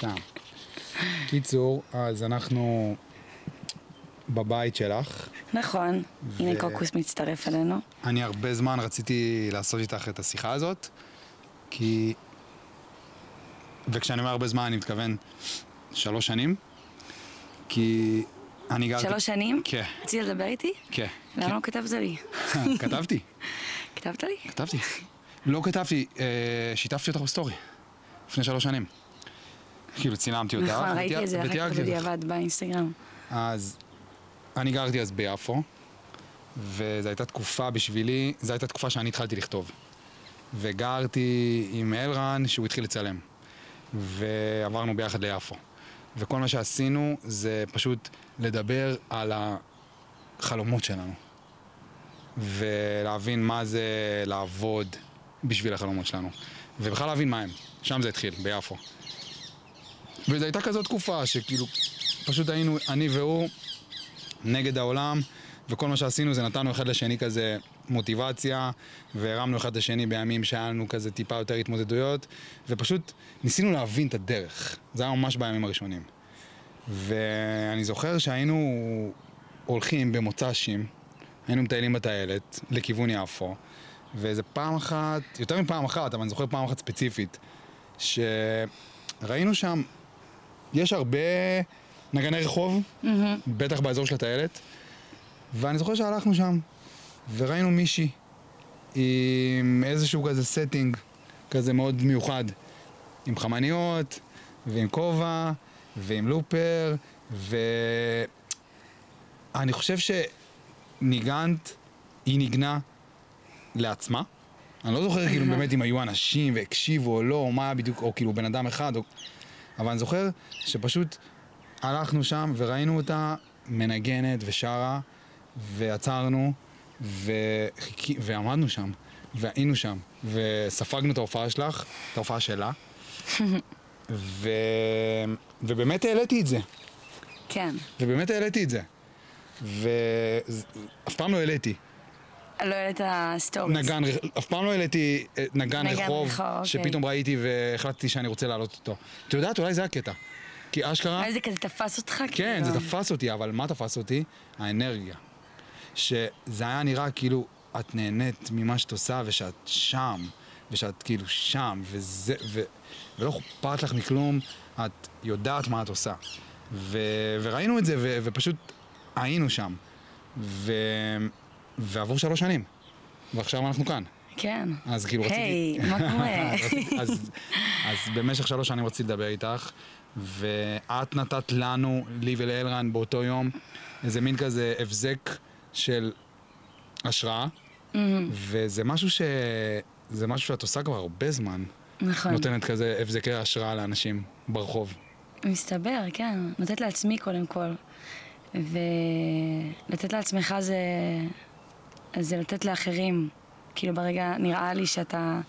סתם. קיצור, אז אנחנו בבית שלך. נכון, ו- הנה קוקוס מצטרף אלינו. אני הרבה זמן רציתי לעשות איתך את השיחה הזאת, כי... וכשאני אומר הרבה זמן אני מתכוון שלוש שנים, כי אני גרתי... שלוש שנים? כן, רצית לדבר איתי? כן. למה לא כתבת לי? כתבתי, כתבת לי? כתבתי. לא כתבתי, אה, שיתפתי אותך בסטורי, לפני שלוש שנים. כאילו צילמתי אותך, נכון, ראיתי את זה אחר כך. בדיעבד באינסטגרם. אז אני גרתי אז ביפו, וזו הייתה תקופה בשבילי, זו הייתה תקופה שאני התחלתי לכתוב. וגרתי עם אלרן שהוא התחיל לצלם. ועברנו ביחד ליפו. וכל מה שעשינו זה פשוט לדבר על החלומות שלנו. ולהבין מה זה לעבוד בשביל החלומות שלנו. ובכלל להבין מה הם. שם זה התחיל, ביפו. וזו הייתה כזאת תקופה שכאילו, פשוט היינו, אני והוא, נגד העולם, וכל מה שעשינו זה נתנו אחד לשני כזה מוטיבציה, והרמנו אחד לשני בימים שהיה לנו כזה טיפה יותר התמודדויות, ופשוט ניסינו להבין את הדרך. זה היה ממש בימים הראשונים. ואני זוכר שהיינו הולכים במוצ"שים, היינו מטיילים בטיילת לכיוון יפו, ואיזה פעם אחת, יותר מפעם אחת, אבל אני זוכר פעם אחת ספציפית, שראינו שם, יש הרבה נגני רחוב, בטח באזור של הטיילת, ואני זוכר שהלכנו שם, וראינו מישהי עם איזשהו כזה setting כזה מאוד מיוחד, עם חמניות, ועם כובע, ועם לופר, ואני חושב שניגנת, היא ניגנה לעצמה. אני לא זוכר כאילו באמת אם היו אנשים והקשיבו או לא, או מה היה בדיוק, או כאילו בן אדם אחד, או... אבל אני זוכר שפשוט הלכנו שם וראינו אותה מנגנת ושרה, ועצרנו, וחיכי, ועמדנו שם, והיינו שם, וספגנו את ההופעה שלך, את ההופעה שלה, ו... ובאמת העליתי את זה, כן. ובאמת העליתי את זה. ואף פעם לא העליתי לא העלית סטוריס. נגן, אף פעם לא העליתי אה, נגן נגן רחוב, רחוב, אוקיי. שפתאום ראיתי והחלטתי שאני רוצה להעלות אותו. את יודעת, אולי זה הקטע. כי אשכרה, אולי זה כזה תפס אותך? כן, כאילו. זה תפס אותי, אבל מה תפס אותי? האנרגיה. שזה היה נראה כאילו את נהנית ממה שאת עושה ושאת שם, ושאת כאילו שם, וזה, ו, ולא אכפת לך מכלום, את יודעת מה את עושה. ו, וראינו את זה, ו, ופשוט היינו שם. ו, ועבור שלוש שנים, ועכשיו אנחנו כאן. כן. אז כאילו רציתי... היי, מה קורה? אז, אז במשך שלוש שנים רציתי לדבר איתך, ואת נתת לנו, לי ולאלרן באותו יום, איזה מין כזה הבזק של השראה, וזה משהו ש... זה משהו שאת עושה כבר הרבה זמן. נכון. נותנת כזה הבזקי השראה לאנשים ברחוב. מסתבר, כן. נותנת לעצמי קודם כל. ולתת לעצמך זה... זה לתת לאחרים. כאילו ברגע, נראה לי שאתה...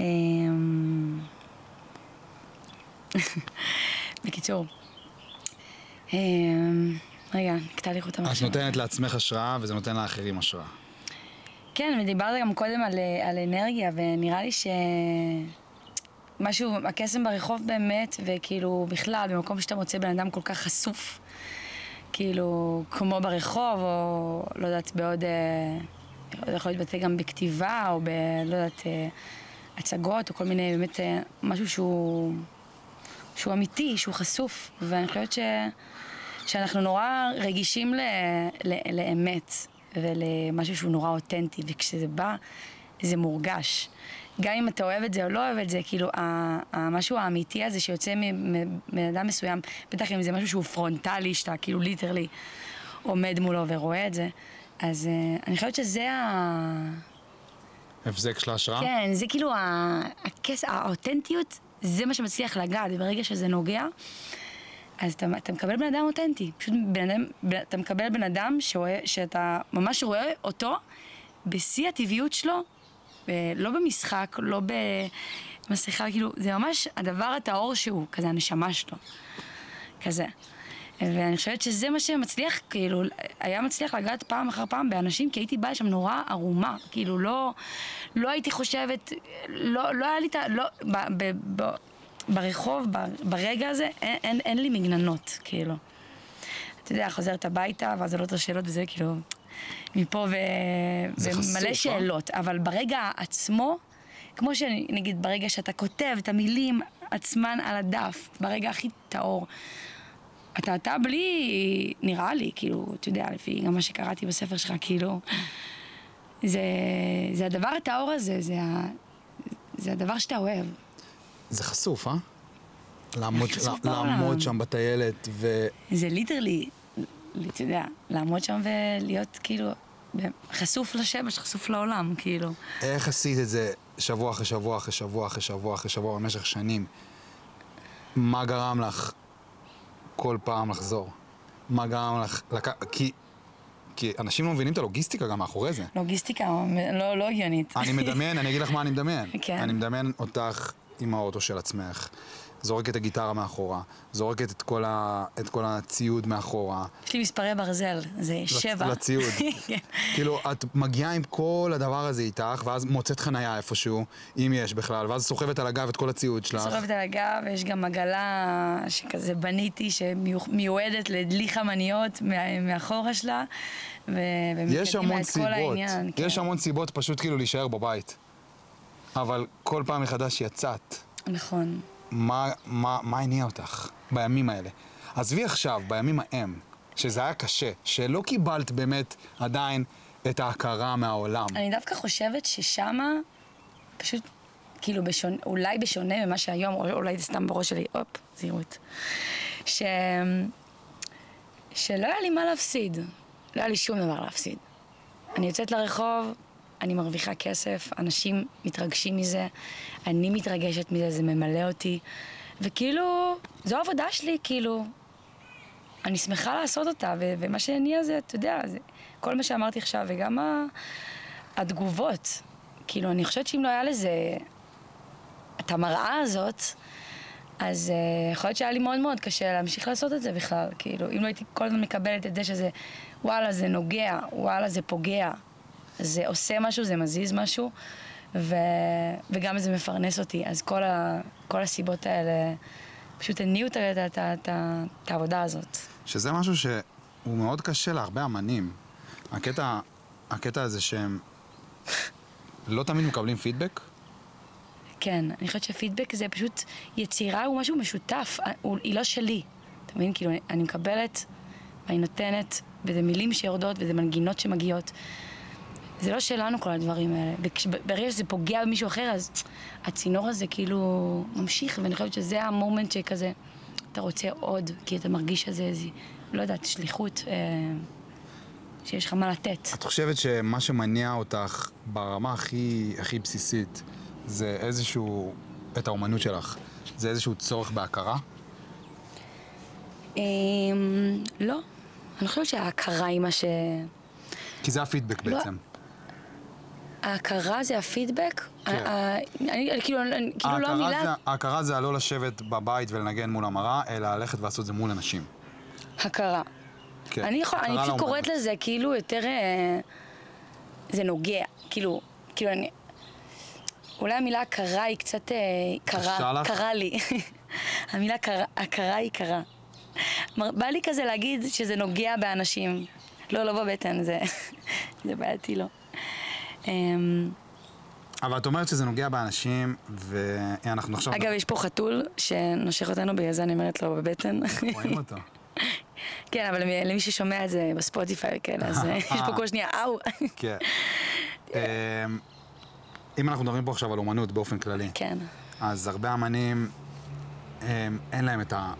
אמ, בקיצור. אמ, רגע, נקטע לי חוט את המחשבה. נותנת לעצמך השראה וזה נותן לאחרים השראה. כן, ודיברת גם קודם על, על אנרגיה, ונראה לי ש... משהו, הקסם ברחוב באמת, וכאילו בכלל, במקום שאתה מוצא בן אדם כל כך חשוף, כאילו, כמו ברחוב, או לא יודעת, בעוד... אה, זה יכול להתבטא גם בכתיבה, או ב... לא יודעת, אה, הצגות, או כל מיני, באמת, אה, משהו שהוא... שהוא אמיתי, שהוא חשוף, ואני חושבת ש... שאנחנו נורא רגישים ל... ל... לאמת ולמשהו שהוא נורא אותנטי, וכשזה בא, זה מורגש. גם אם אתה אוהב את זה או לא אוהב את זה, כאילו, המשהו האמיתי הזה שיוצא מבן אדם מסוים, בטח אם זה משהו שהוא פרונטלי, שאתה כאילו literally עומד מולו ורואה את זה, אז uh, אני חושבת שזה ה... הבזק של ההשראה? כן, זה כאילו ה- הכס, האותנטיות, זה מה שמצליח לגעת, וברגע שזה נוגע, אז אתה, אתה מקבל בן אדם אותנטי. פשוט בן אדם, בן- אתה מקבל בן אדם שרואה, שאתה ממש רואה אותו בשיא הטבעיות שלו, אה, לא במשחק, לא במסכה, כאילו, זה ממש הדבר הטהור שהוא, כזה הנשמה שלו. כזה. ואני חושבת שזה מה שמצליח, כאילו, היה מצליח לגעת פעם אחר פעם באנשים, כי הייתי באה לשם נורא ערומה, כאילו, לא, לא הייתי חושבת, לא, לא היה לי את ה... לא, ב, ב, ב, ברחוב, ב- ברגע הזה, אין, אין, אין לי מגננות, כאילו. אתה יודע, חוזרת הביתה, ואז עולות השאלות וזה כאילו, מפה ו... ומלא אה? שאלות. אבל ברגע עצמו, כמו שנגיד, ברגע שאתה כותב את המילים עצמן על הדף, ברגע הכי טהור, אתה אתה בלי, נראה לי, כאילו, אתה יודע, לפי גם מה שקראתי בספר שלך, כאילו, זה, זה הדבר הטהור הזה, זה, ה, זה הדבר שאתה אוהב. זה חשוף, אה? לעמוד, בעולם. לעמוד שם בטיילת ו... זה ליטרלי, אתה יודע, לעמוד שם ולהיות כאילו חשוף לשמש, חשוף לעולם, כאילו. איך עשית את זה שבוע אחרי שבוע אחרי שבוע אחרי שבוע אחרי שבוע במשך שנים? מה גרם לך כל פעם לחזור? מה גרם לך... לק... כי, כי אנשים לא מבינים את הלוגיסטיקה גם מאחורי זה. לוגיסטיקה לא, לא הגיונית. אני מדמיין, אני אגיד לך מה אני מדמיין. כן. אני מדמיין אותך עם האוטו של עצמך, זורקת את הגיטרה מאחורה, זורקת את כל, ה... את כל הציוד מאחורה. יש לי מספרי ברזל, זה לצ- שבע. לציוד. כן. כאילו, את מגיעה עם כל הדבר הזה איתך, ואז מוצאת חנייה איפשהו, אם יש בכלל, ואז סוחבת על הגב את כל הציוד שלך. סוחבת על הגב, ויש גם עגלה שכזה בניתי, שמיועדת לדלי חמניות מאחורה שלה, ומקדימה את כל סיבות, העניין. כן. יש המון סיבות פשוט כאילו להישאר בבית. אבל כל פעם מחדש יצאת, נכון. מה, מה, מה הניע אותך בימים האלה? עזבי עכשיו, בימים ההם, שזה היה קשה, שלא קיבלת באמת עדיין את ההכרה מהעולם. אני דווקא חושבת ששמה, פשוט, כאילו, בשונה, אולי בשונה ממה שהיום, או אולי זה סתם בראש שלי, הופ, זהירות. ש... שלא היה לי מה להפסיד. לא היה לי שום דבר להפסיד. אני יוצאת לרחוב, אני מרוויחה כסף, אנשים מתרגשים מזה, אני מתרגשת מזה, זה ממלא אותי. וכאילו, זו העבודה שלי, כאילו, אני שמחה לעשות אותה, ו- ומה שהניע זה, אתה יודע, זה כל מה שאמרתי עכשיו, וגם ה- התגובות. כאילו, אני חושבת שאם לא היה לזה את המראה הזאת, אז uh, יכול להיות שהיה לי מאוד מאוד קשה להמשיך לעשות את זה בכלל. כאילו, אם לא הייתי כל הזמן מקבלת את זה שזה, וואלה, זה נוגע, וואלה, זה פוגע, זה עושה משהו, זה מזיז משהו, ו... וגם זה מפרנס אותי. אז כל, ה... כל הסיבות האלה פשוט הניעו את, את, את, ה- את העבודה הזאת. שזה משהו שהוא מאוד קשה להרבה אמנים. הקטע, הקטע הזה שהם לא תמיד מקבלים פידבק, כן, אני חושבת שפידבק זה פשוט, יצירה הוא משהו משותף, הוא, היא לא שלי. אתה מבין? כאילו, אני, אני מקבלת, ואני נותנת, וזה מילים שיורדות, וזה מנגינות שמגיעות. זה לא שלנו כל הדברים האלה. וברגע שזה פוגע במישהו אחר, אז הצינור הזה כאילו ממשיך, ואני חושבת שזה המומנט שכזה, אתה רוצה עוד, כי אתה מרגיש שזה איזה, לא יודעת, שליחות, אה, שיש לך מה לתת. את חושבת שמה שמניע אותך ברמה הכי, הכי בסיסית זה איזשהו, את האומנות שלך, זה איזשהו צורך בהכרה? אמ, לא. אני חושבת שההכרה היא מה ש... כי זה הפידבק לא. בעצם. ההכרה זה הפידבק? כן. אני, כאילו, כאילו לא המילה... זה, ההכרה זה הלא לשבת בבית ולנגן מול המראה, אלא ללכת ולעשות את זה מול אנשים. הכרה. כן. אני, יכול, אני פשוט לאומנות. קוראת לזה כאילו יותר... אה, זה נוגע. כאילו, אני... אולי המילה הכרה היא קצת אה, קרה? קרה לי. המילה הכרה היא קרה. בא לי כזה להגיד שזה נוגע באנשים. לא, לא בבטן, זה, זה בעייתי, לא. אמ, אבל את אומרת שזה נוגע באנשים, ואנחנו עכשיו אגב, יש פה חתול שנושך אותנו, בגלל זה אני אומרת לו בבטן. רואים אותו. כן, אבל למי- ששומע את זה בספוטיפיי, כן, אז אה, יש פה כל שנייה, אאו. כן. אמ, אם אנחנו מדברים פה עכשיו על אומנות באופן כללי, כן. אז הרבה אמנים, הם, אין להם את ה...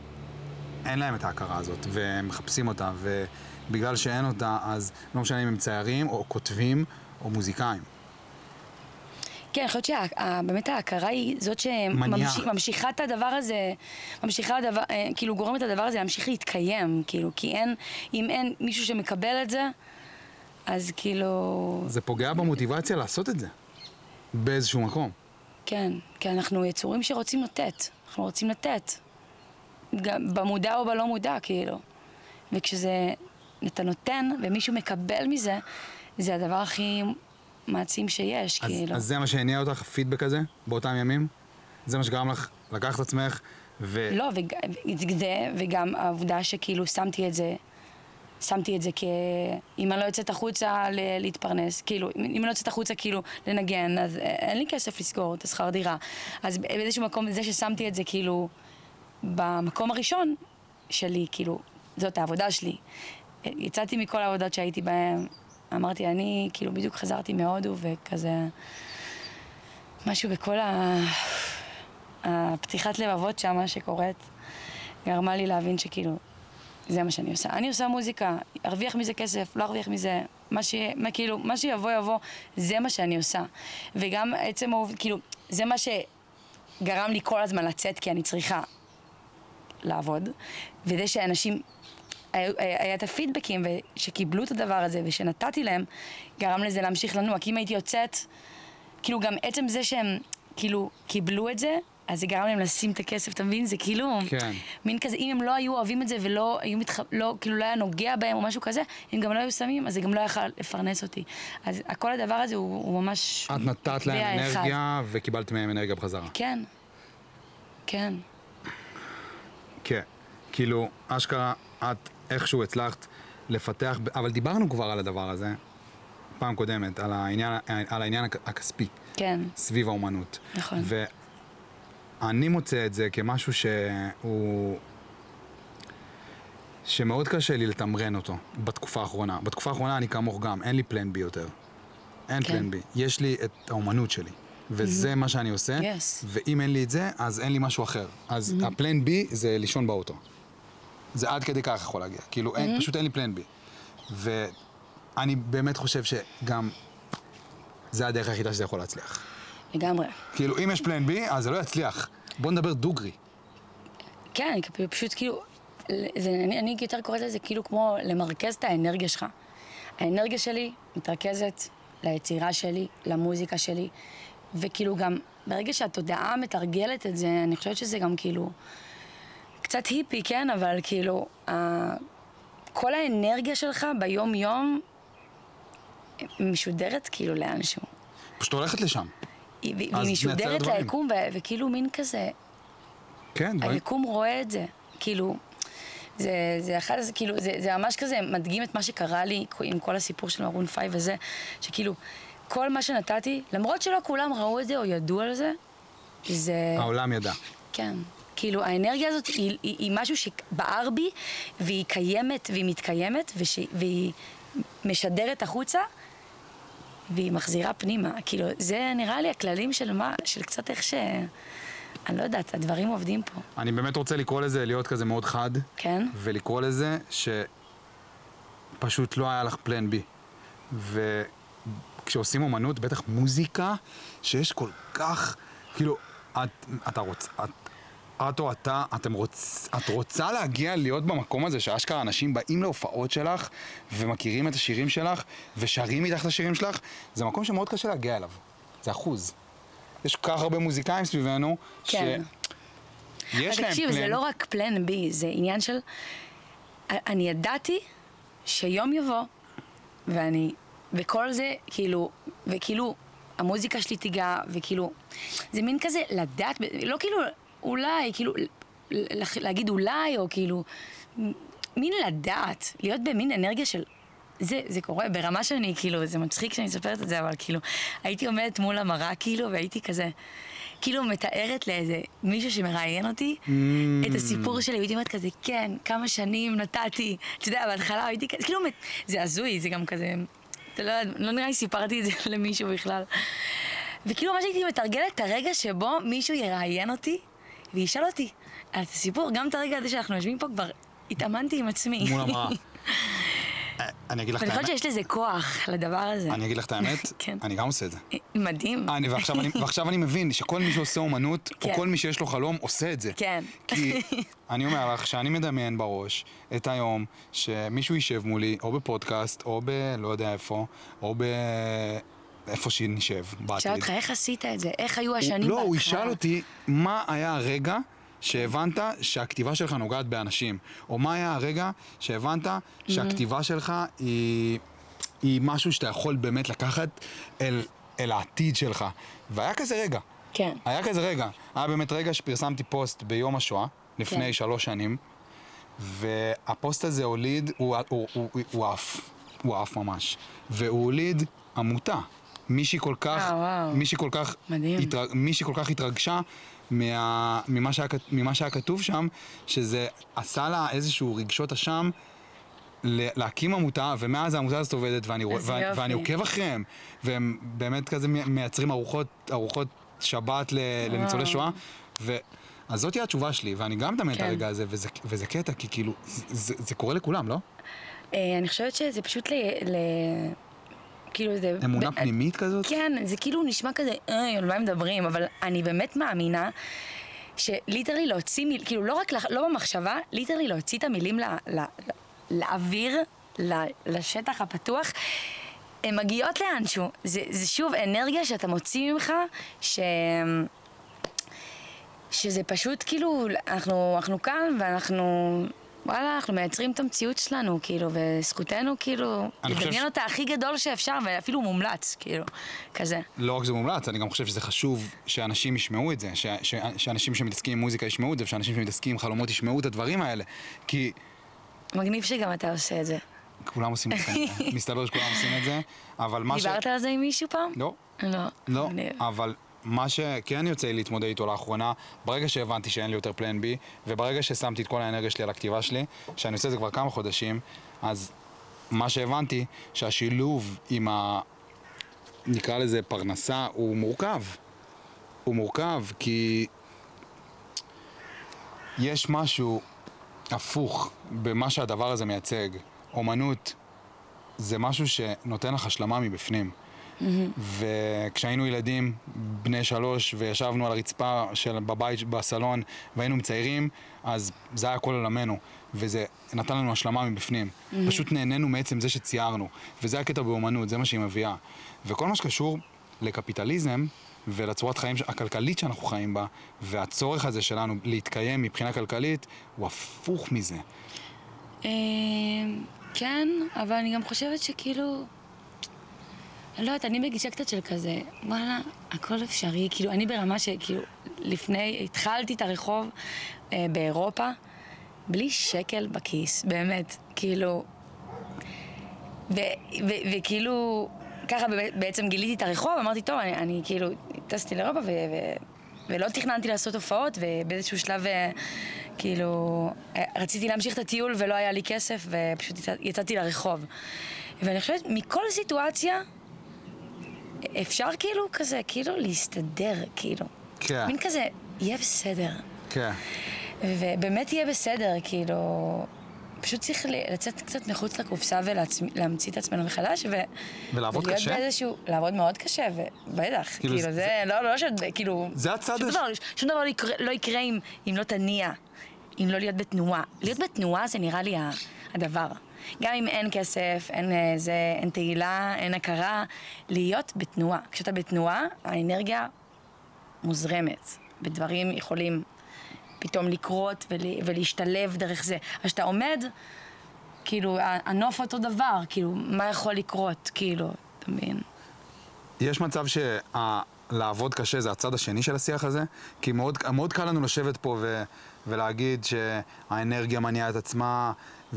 אין להם את ההכרה הזאת, והם מחפשים אותה, ובגלל שאין אותה, אז לא משנה אם הם ציירים, או כותבים, או מוזיקאים. כן, אני חושבת שבאמת ההכרה היא זאת. שממשיכה את הדבר הזה, ממשיכה הדבר, אה, כאילו גורמת לדבר הזה להמשיך להתקיים, כאילו, כי אין, אם אין מישהו שמקבל את זה, אז כאילו, זה פוגע במוטיבציה לעשות את זה, באיזשהו מקום. כן, כי אנחנו יצורים שרוצים לתת, אנחנו רוצים לתת, גם במודע או בלא מודע, כאילו, וכשזה, אתה נותן ומישהו מקבל מזה, זה הדבר הכי מעצים שיש, אז, כאילו. אז זה מה שהניע אותך, הפידבק הזה, באותם ימים? זה מה שגרם לך לקחת את עצמך, ו... לא, וג- זה, וגם העובדה שכאילו שמתי את זה, שמתי את זה כ... אם אני לא יוצאת החוצה ל- להתפרנס, כאילו, אם אני לא יוצאת החוצה כאילו לנגן, אז אין לי כסף לסגור את השכר דירה. אז באיזשהו מקום, זה ששמתי את זה כאילו במקום הראשון שלי, כאילו, זאת העבודה שלי. יצאתי מכל העבודות שהייתי בהן, אמרתי, אני כאילו בדיוק חזרתי מהודו וכזה... משהו בכל ה... הפתיחת לבבות שמה שקורית, גרמה לי להבין שכאילו, זה מה שאני עושה. אני עושה מוזיקה, ארוויח מזה כסף, לא ארוויח מזה, מה, ש... מה, כאילו, מה שיבוא יבוא, זה מה שאני עושה. וגם עצם העובד, כאילו, זה מה שגרם לי כל הזמן לצאת, כי אני צריכה לעבוד, וזה שאנשים, היה, את הפידבקים שקיבלו את הדבר הזה ושנתתי להם, גרם לזה להמשיך לנוע. כי אם הייתי יוצאת, כאילו גם עצם זה שהם כאילו קיבלו את זה, אז זה גרם להם לשים את הכסף, אתה מבין? זה כאילו, כן. מין כזה, אם הם לא היו אוהבים את זה ולא היו מתח... לא, כאילו לא היה נוגע בהם או משהו כזה, אם גם לא היו שמים, אז זה גם לא יכול לפרנס אותי. אז כל הדבר הזה הוא, הוא ממש... את נתת להם מטבע אחד. אנרגיה וקיבלת מהם אנרגיה בחזרה. כן, כן. כן. כאילו, אשכרה, את איכשהו הצלחת לפתח, אבל דיברנו כבר על הדבר הזה, פעם קודמת, על העניין, על העניין הכ- הכספי, כן, סביב האומנות. נכון. ואני מוצא את זה כמשהו שהוא... שמאוד קשה לי לתמרן אותו בתקופה האחרונה. בתקופה האחרונה אני כמוך גם, אין לי פלן בי יותר. אין כן. פלן בי. יש לי את האומנות שלי. וזה מה שאני עושה, Yes. ואם אין לי את זה, אז אין לי משהו אחר. אז הפלן בי זה לישון באוטו. זה עד כדי כך יכול להגיע. כאילו, אין, פשוט אין לי פלן בי. ואני באמת חושב שגם זה הדרך היחידה שזה יכול להצליח. לגמרי. כאילו, אם יש פלן בי, אז זה לא יצליח. בוא נדבר דוגרי. כן, פשוט כאילו, זה, אני, אני יותר קוראת לזה כאילו כמו למרכז את האנרגיה שלך. האנרגיה שלי מתרכזת ליצירה שלי, למוזיקה שלי, וכאילו גם ברגע שהתודעה מתרגלת את זה, אני חושבת שזה גם כאילו קצת היפי, כן? אבל כאילו, ה... כל האנרגיה שלך ביום-יום משודרת כאילו לאנשהו. פשוט הולכת לשם. היא, והיא משודרת. ליקום, ו- וכאילו מין כזה, כן, דברים. היקום רואה את זה, כאילו, זה, זה אחד, זה כאילו, זה, זה ממש כזה מדגים את מה שקרה לי עם כל הסיפור של מרון פייב וזה, שכאילו, כל מה שנתתי, למרות שלא כולם ראו את זה או ידעו על זה, זה, העולם ידע. כן, כאילו, האנרגיה הזאת היא, היא, היא משהו שבער בי, והיא קיימת והיא מתקיימת, וש, והיא משדרת החוצה, והיא מחזירה פנימה. כאילו, זה נראה לי הכללים של מה, של קצת איך ש... אני לא יודעת, הדברים עובדים פה, אני באמת רוצה לקרוא לזה, להיות כזה מאוד חד, כן? ולקרוא לזה שפשוט לא היה לך פלן בי. וכשעושים אומנות, בטח מוזיקה, שיש כל כך, כאילו, את, אתה רוצה, את, את או אתה, אתם רוצ, את רוצה להגיע להיות במקום הזה שאשכרה אנשים באים להופעות שלך ומכירים את השירים שלך ושרים איתך את השירים שלך, זה מקום שמאוד קשה להגיע אליו. זה אחוז. יש כל כך הרבה מוזיקאים סביבנו, כן. שיש אבל להם תקשיב, פלן. זה לא רק פלן בי, זה עניין של... אני ידעתי שיום יבוא, ואני... וכל זה, כאילו, וכאילו, המוזיקה שלי תיגע, וכאילו... זה מין כזה לדעת, לא כאילו, אולי, כאילו, להגיד אולי, או כאילו... מין לדעת, להיות במין אנרגיה של... זה, זה קורה ברמה שאני, כאילו, זה מצחיק שאני מספרת את זה, אבל כאילו, הייתי עומדת מול המראה, כאילו, והייתי כזה, כאילו, מתארת לאיזה מישהו שמראיין אותי את הסיפור שלי, והייתי אומרת כזה, כן, כמה שנים נתתי, אתה יודע, בהתחלה הייתי כזה, כאילו, זה הזוי, זה גם כזה, אתה לא יודע, לא נראה לי סיפרתי את זה למישהו בכלל. וכאילו, ממש הייתי מתרגלת את הרגע שבו מישהו יראיין אותי, וישאל אותי על הסיפור, גם את הרגע הזה שאנחנו יושבים פה, כבר התאמנתי עם עצמי. מול המראה. אה, אני אגיד לך את ואני האמת. חושבת שיש לזה כוח, לדבר הזה. אני אגיד לך את האמת, כן. אני גם עושה את זה. מדהים. אני, ועכשיו, אני, מבין שכל מי שעושה אומנות, כן. או כל מי שיש לו חלום, עושה את זה. כן. כי אני אומר לך שאני מדמיין בראש את היום שמישהו יישב מולי, או בפודקאסט, או ב... לא יודע איפה, או ב... איפה שנשב. שאל אותך, איך עשית את זה? איך היו השנים לא, הוא בהתחלה? ישאל אותי מה היה הרגע שהבנת שהכתיבה שלך נוגעת באנשים, או מה היה הרגע שהבנת שהכתיבה שלך היא, היא משהו שאתה יכול באמת לקחת אל, אל העתיד שלך. והיה כזה רגע. כן. היה כזה רגע, היה באמת רגע שפרסמתי פוסט ביום השואה, לפני כן. שלוש שנים, והפוסט הזה הוליד, הוא עף, הוא עף ממש, והוא הוליד עמותה. מישהי כל כך, אה, וואו. מישהי כל כך. התרג, מישהי כל כך התרגשה מה, ממה, שהיה, ממה שהיה כתוב שם, שזה עשה לה איזשהו רגשות אשם. להקים עמותה, ומאז העמותה הזאת עובדת, ואני, איזה ואני. ואני עוקב אחריהם, והם באמת כזה מי- מייצרים ארוחות, ארוחות שבת ל- לניצולי וואו. שואה, ו... אז זאתי התשובה שלי, ואני גם מדמיין את כן. הרגע הזה, וזה, וזה קטע, כי כאילו, זה, זה, זה קורה לכולם, לא? אה, אני חושבת שזה פשוט ל... ל... כאילו זה... אמונה ב- פנימית כזאת? כן, זה כאילו נשמע כזה, אה, על מה הם מדברים, אבל אני באמת מאמינה שליטרלי להוציא מיל... כאילו לא רק, לח- לא במחשבה, ליטרלי להוציא את המילים ל... ל... לאוויר, ל... לשטח הפתוח. הן מגיעות לאנשהו. זה, זה שוב אנרגיה שאתה מוציא ממך, ש... שזה פשוט כאילו, אנחנו, אנחנו כאן ואנחנו, וואלה, אנחנו מייצרים את המציאות שלנו, כאילו, וזכותנו, כאילו, לדמיין ש- אותה הכי גדול שאפשר, ואפילו מומלץ, כאילו, כזה. לא רק זה מומלץ, אני גם חושב שזה חשוב שאנשים ישמעו את זה, ש, ש, שאנשים שמתעסקים עם מוזיקה ישמעו את זה, ושאנשים שמתעסקים עם חלומות ישמעו את הדברים האלה. כי מגניב שגם אתה עושה את זה. כולם עושים את זה. מסתבר שכולם עושים את זה, אבל מה ש... דיברת על זה עם מישהו פעם? לא. לא. לא. אבל מה שכן יוצא לי להתמודד איתו לאחרונה, ברגע שהבנתי שאין לי יותר פלן בי, וברגע ששמתי את כל האנרגיה שלי על הכתיבה שלי, שאני עושה את זה כבר כמה חודשים, אז מה שהבנתי, שהשילוב עם ה... נקרא לזה פרנסה, הוא מורכב. הוא מורכב כי יש משהו הפוך במה שהדבר הזה מייצג. אומנות זה משהו שנותן לך השלמה מבפנים. וכשהיינו ילדים, בני שלוש, וישבנו על הרצפה של בבית, בסלון, והיינו מציירים, אז זה היה כל עולמנו, וזה נתן לנו השלמה מבפנים. פשוט נהנינו מעצם זה שציירנו, וזה הקטע באומנות, זה מה שהיא מביאה. וכל מה שקשור לקפיטליזם, ולצורת חיים הכלכלית שאנחנו חיים בה, והצורך הזה שלנו להתקיים מבחינה כלכלית, הוא הפוך מזה. אה, כן, אבל אני גם חושבת שכאילו... לא יודעת, אני בגישה קצת של כזה, וואלה, הכל אפשרי. כאילו, אני ברמה שכאילו, לפני, התחלתי את הרחוב אה, באירופה, בלי שקל בכיס, באמת. כאילו... וכאילו, ככה בעצם גיליתי את הרחוב, אמרתי, טוב, אני, אני כאילו, טסתי לאירופה ו- ו- ולא תכננתי לעשות הופעות, ובאיזשהו שלב, אה, כאילו, אה, רציתי להמשיך את הטיול ולא היה לי כסף, ופשוט יצא- יצאתי לרחוב. ואני חושבת, מכל סיטואציה, אפשר כאילו כזה, כאילו להסתדר, כאילו. כן. מין כזה, יהיה בסדר. כן. ובאמת יהיה בסדר, כאילו... פשוט צריך לצאת קצת מחוץ לקופסה ולהמציא את עצמנו מחדש, ו... ולעבוד קשה? באיזשהו... לעבוד מאוד קשה, ובטח, כאילו, כאילו, זה- זה... לא, לא ש... כאילו... זה הצד שום דבר, שום דבר לא יקרה, לא יקרה אם, אם לא תניע, אם לא להיות בתנועה. להיות בתנועה זה נראה לי הדבר. גם אם אין כסף, אין אה, זה, אין תהילה, אין הכרה, להיות בתנועה. כשאתה בתנועה, האנרגיה מוזרמת, ודברים יכולים פתאום לקרות ול, ולהשתלב דרך זה. אז כשאתה עומד, כאילו, הנוף אותו דבר, כאילו, מה יכול לקרות, כאילו, אתה מבין? יש מצב שלעבוד קשה זה הצד השני של השיח הזה? כי מאוד, מאוד קל לנו לשבת פה ו, ולהגיד שהאנרגיה מניעה את עצמה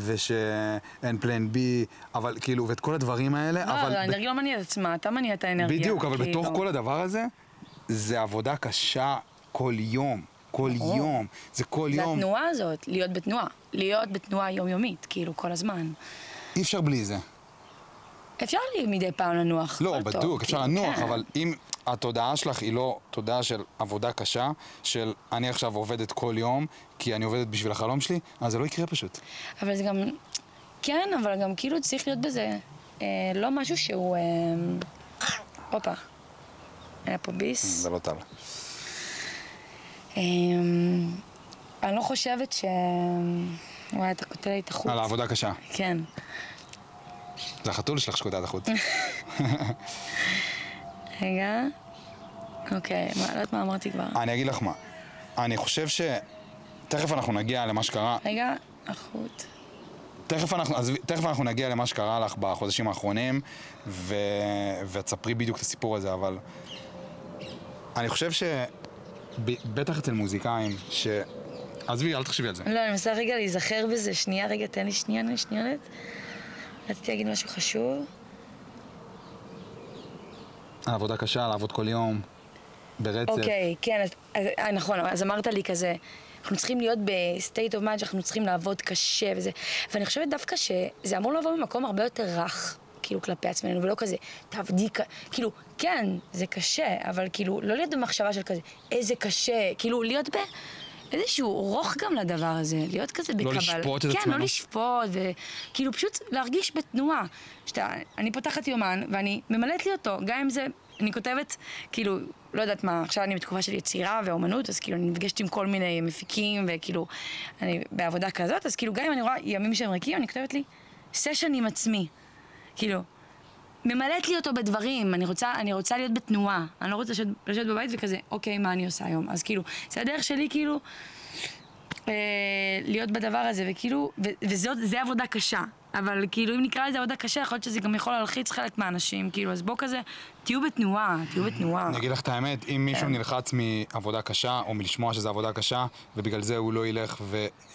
ושאין פלן בי, אבל כאילו, ואת כל הדברים האלה, לא, אבל... האנרגיה לא מניע את עצמה, אתה מניע את האנרגיה. בדיוק, אבל כאילו. בתוך כל הדבר הזה, זה עבודה קשה כל יום. כל ברור. יום. זה כל זה יום. התנועה הזאת, להיות בתנועה. להיות בתנועה יומיומית, כאילו, כל הזמן. אי אפשר בלי זה. אפשר לי מדי פעם לנוח. לא, בדוק, אפשר כאילו, לנוח, כן. אבל אם התודעה שלך היא לא תודעה של עבודה קשה, של אני עכשיו עובדת כל יום, כי אני עובדת בשביל החלום שלי, אז זה לא יקרה פשוט. אבל זה גם... כן, אבל גם כאילו צריך להיות בזה אה, לא משהו שהוא... אה, הופה. היה פה ביס. לא טל. אה, אני לא חושבת ש... וואי, אתה קוטע לי את החוט. על העבודה קשה. כן. זה החתול שלך שקוטע את החוט. רגע. אוקיי, מה, לא יודעת מה אמרתי כבר. אני אגיד לך מה, אני חושב ש... תכף אנחנו נגיע למה שקרה, רגע, החוט. תכף אנחנו, אז, תכף אנחנו נגיע למה שקרה לך בחודשים האחרונים, ו... ותספרי בדיוק את הסיפור הזה, אבל אני חושב ש... ב- בטח אצל מוזיקאים, ש... עזבי, אל תחשבי על זה. לא, אני מנסה רגע להיזכר בזה. שנייה, רגע, תן לי שנייה, שנייה. רציתי להגיד משהו חשוב. על עבודה קשה, לעבוד כל יום, ברצף. אוקיי, כן, אז, אז, אה, נכון, אז אמרת לי כזה, אנחנו צריכים להיות ב-state of mind שאנחנו צריכים לעבוד קשה וזה, ואני חושבת דווקא שזה אמור לבוא ממקום הרבה יותר רך, כאילו, כלפי עצמנו, ולא כזה, תעבדי. כאילו, כן, זה קשה, אבל כאילו, לא להיות במחשבה של כזה, איזה קשה, כאילו, להיות ב... איזשהו רוך גם לדבר הזה, להיות כזה בקבל. לשפוט את כן, עצמנו. לא לשפוט, וכאילו פשוט להרגיש בתנועה. שאתה, אני פותחת יומן, ואני ממלאת לי אותו, גם אם זה, אני כותבת, כאילו, לא יודעת מה, עכשיו אני בתקופה של יצירה ואומנות, אז כאילו אני נפגשת עם כל מיני מפיקים, וכאילו, אני בעבודה כזאת, אז כאילו גם אם אני רואה ימים שהם ריקים, אני כותבת לי סשן עם עצמי. כאילו, ממלאת לי אותו בדברים, אני רוצה, אני רוצה להיות בתנועה, אני לא רוצה לשבת, לשבת בבית וכזה, אוקיי, מה אני עושה היום? אז כאילו, זה הדרך שלי כאילו אה, להיות בדבר הזה, וכאילו, ו- וזאת, זה עבודה קשה, אבל כאילו, אם נקרא לזה עבודה קשה, יכול להיות שזה גם יכול להלחיץ חלק מהאנשים, כאילו, אז בואו כזה, תהיו בתנועה, תהיו בתנועה. אני אגיד לך את האמת, אם מישהו כן. נלחץ מעבודה קשה, או מלשמוע שזו עבודה קשה, ובגלל זה הוא לא ילך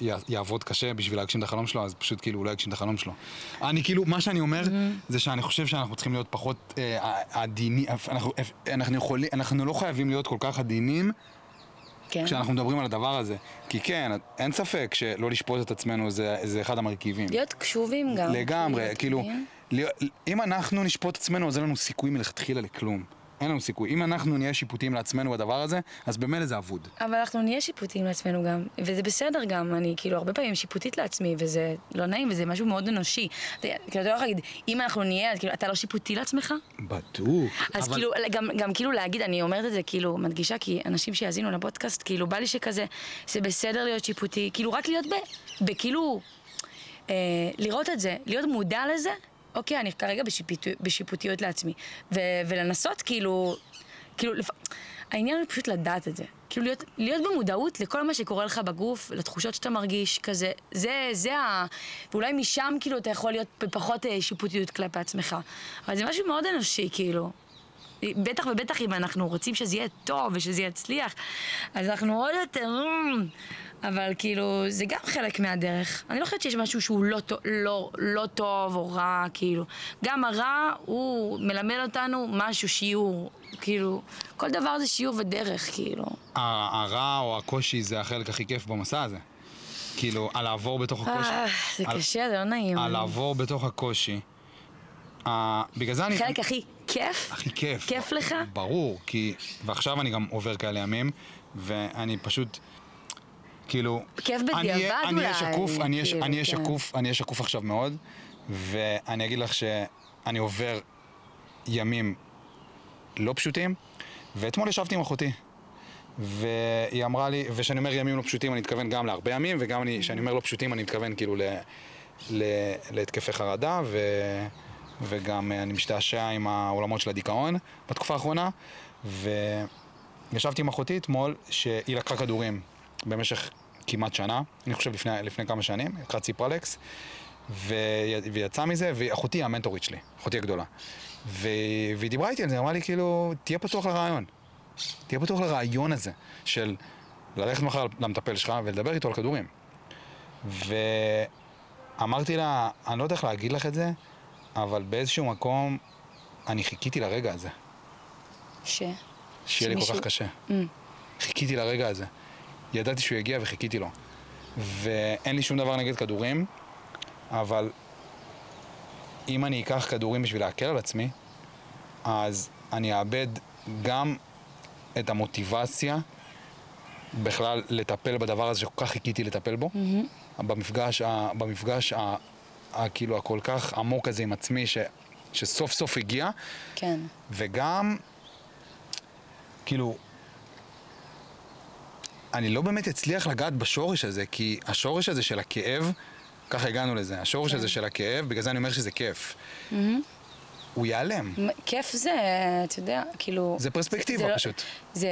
ויעבוד קשה בשביל להגשים את החלום שלו, אז פשוט כאילו הוא לא יגשים את החלום שלו. אני כאילו, מה שאני אומר, זה שאני חושב שאנחנו צריכים להיות פחות אה, עדינים, אנחנו, לא חייבים להיות כל כך עדינים כן. כשאנחנו מדברים על הדבר הזה. כי כן, אין ספק שלא לשפוט את עצמנו זה, זה אחד המרכיבים. להיות קשובים גם. לגמרי, להיות כאילו? להיות- אם אנחנו נשפוט את עצמנו, אז אין לנו סיכוי מלכתחילה לכלום. אין לנו סיכוי. אם אנחנו נהיה שיפוטיים לעצמנו בדבר הזה, אז במילא זה אבוד. אבל אנחנו נהיה שיפוטיים לעצמנו גם, וזה בסדר גם, אני כאילו הרבה פעמים שיפוטית לעצמי, וזה לא נעים, וזה משהו מאוד אנושי. כאילו, אתה לא יכול להגיד, אם אנחנו נהיה, אז כאילו, אתה לא שיפוטי לעצמך? בדוק. אז כאילו, גם, גם כאילו להגיד, אני אומרת את זה כאילו, מדגישה, כי אנשים שיאזינו לפודקאסט, כאילו, בא לי שכזה, זה בסדר להיות שיפוטי, כאילו, רק להיות ב... בכאילו, אה, לראות את זה, להיות מודע לזה, אוקיי, אני כרגע בשיפוט, בשיפוטיות לעצמי, ו, ולנסות כאילו, כאילו, לפ... העניין הוא פשוט לדעת את זה. כאילו להיות, להיות במודעות לכל מה שקורה לך בגוף, לתחושות שאתה מרגיש, כזה, זה, זה ה... ואולי משם כאילו אתה יכול להיות בפחות אה, שיפוטיות כלפי עצמך. אבל זה משהו מאוד אנושי, כאילו. בטח ובטח אם אנחנו רוצים שזה יהיה טוב ושזה יצליח, אז אנחנו עוד יותר... "אמ", אבל כאילו, זה גם חלק מהדרך. אני לא חושבת שיש משהו שהוא לא, לא, לא טוב או רע, כאילו. גם הרע, הוא מלמד אותנו משהו, שיעור. כאילו, כל דבר זה שיעור ודרך, כאילו. הרע או הקושי זה החלק הכי כיף במסע הזה. כאילו, על לעבור בתוך הקושי. אה, זה על- קשה, זה לא נעים. על לעבור בתוך הקושי. בגלל זה אני... החלק הכי כיף? הכי כיף. כיף לך? ברור, כי... ועכשיו אני גם עובר כאלה ימים, ואני פשוט... כאילו... כיף בדיעבד אני אהיה אולי, שקוף, אני אהיה כאילו, אני אהיה כן. שקוף, אני אהיה שקוף עכשיו מאוד, ואני אגיד לך שאני עובר ימים לא פשוטים, ואתמול ישבתי עם אחותי. והיא אמרה לי, וכשאני אומר ימים לא פשוטים אני מתכוון גם להרבה ימים, וגם אני- כשאני אומר לא פשוטים אני מתכוון כאילו ל, ל, להתקפי חרדה, ו, וגם אה, אני משתעשע עם העולמות של הדיכאון בתקופה האחרונה, וישבתי עם אחותי אתמול שהיא לקחה כדורים במשך כמעט שנה, אני חושב לפני, לפני כמה שנים, לקחה ציפרלקס, והיא יצאה מזה, ואחותי היא המנטורית שלי, אחותי הגדולה. ו- והיא דיברה איתי על זה, אמרה לי כאילו, תהיה פתוח לרעיון. תהיה פתוח לרעיון הזה של ללכת מחר למטפל שלך ולדבר איתו על כדורים. ואמרתי לה, אני לא יודע איך להגיד לך את זה, אבל באיזשהו מקום אני חיכיתי לרגע הזה, ש... שיהיה לי כל כך קשה. Mm. חיכיתי לרגע הזה. ידעתי שהוא יגיע וחיכיתי לו. ואין לי שום דבר נגד כדורים, אבל אם אני אקח כדורים בשביל להקל על עצמי, אז אני אאבד גם את המוטיבציה בכלל לטפל בדבר הזה שכל כך חיכיתי לטפל בו. במפגש, ה, במפגש ה, כאילו הכל כך עמוק הזה עם עצמי, ש, שסוף סוף הגיע, כן. וגם, כאילו, אני לא באמת אצליח לגעת בשורש הזה, כי השורש הזה של הכאב, ככה הגענו לזה, השורש כן. הזה של הכאב, בגלל זה אני אומר שזה כיף. הוא ייעלם. כיף זה, אתה יודע, כאילו... זה פרספקטיבה לא- פשוט. זה,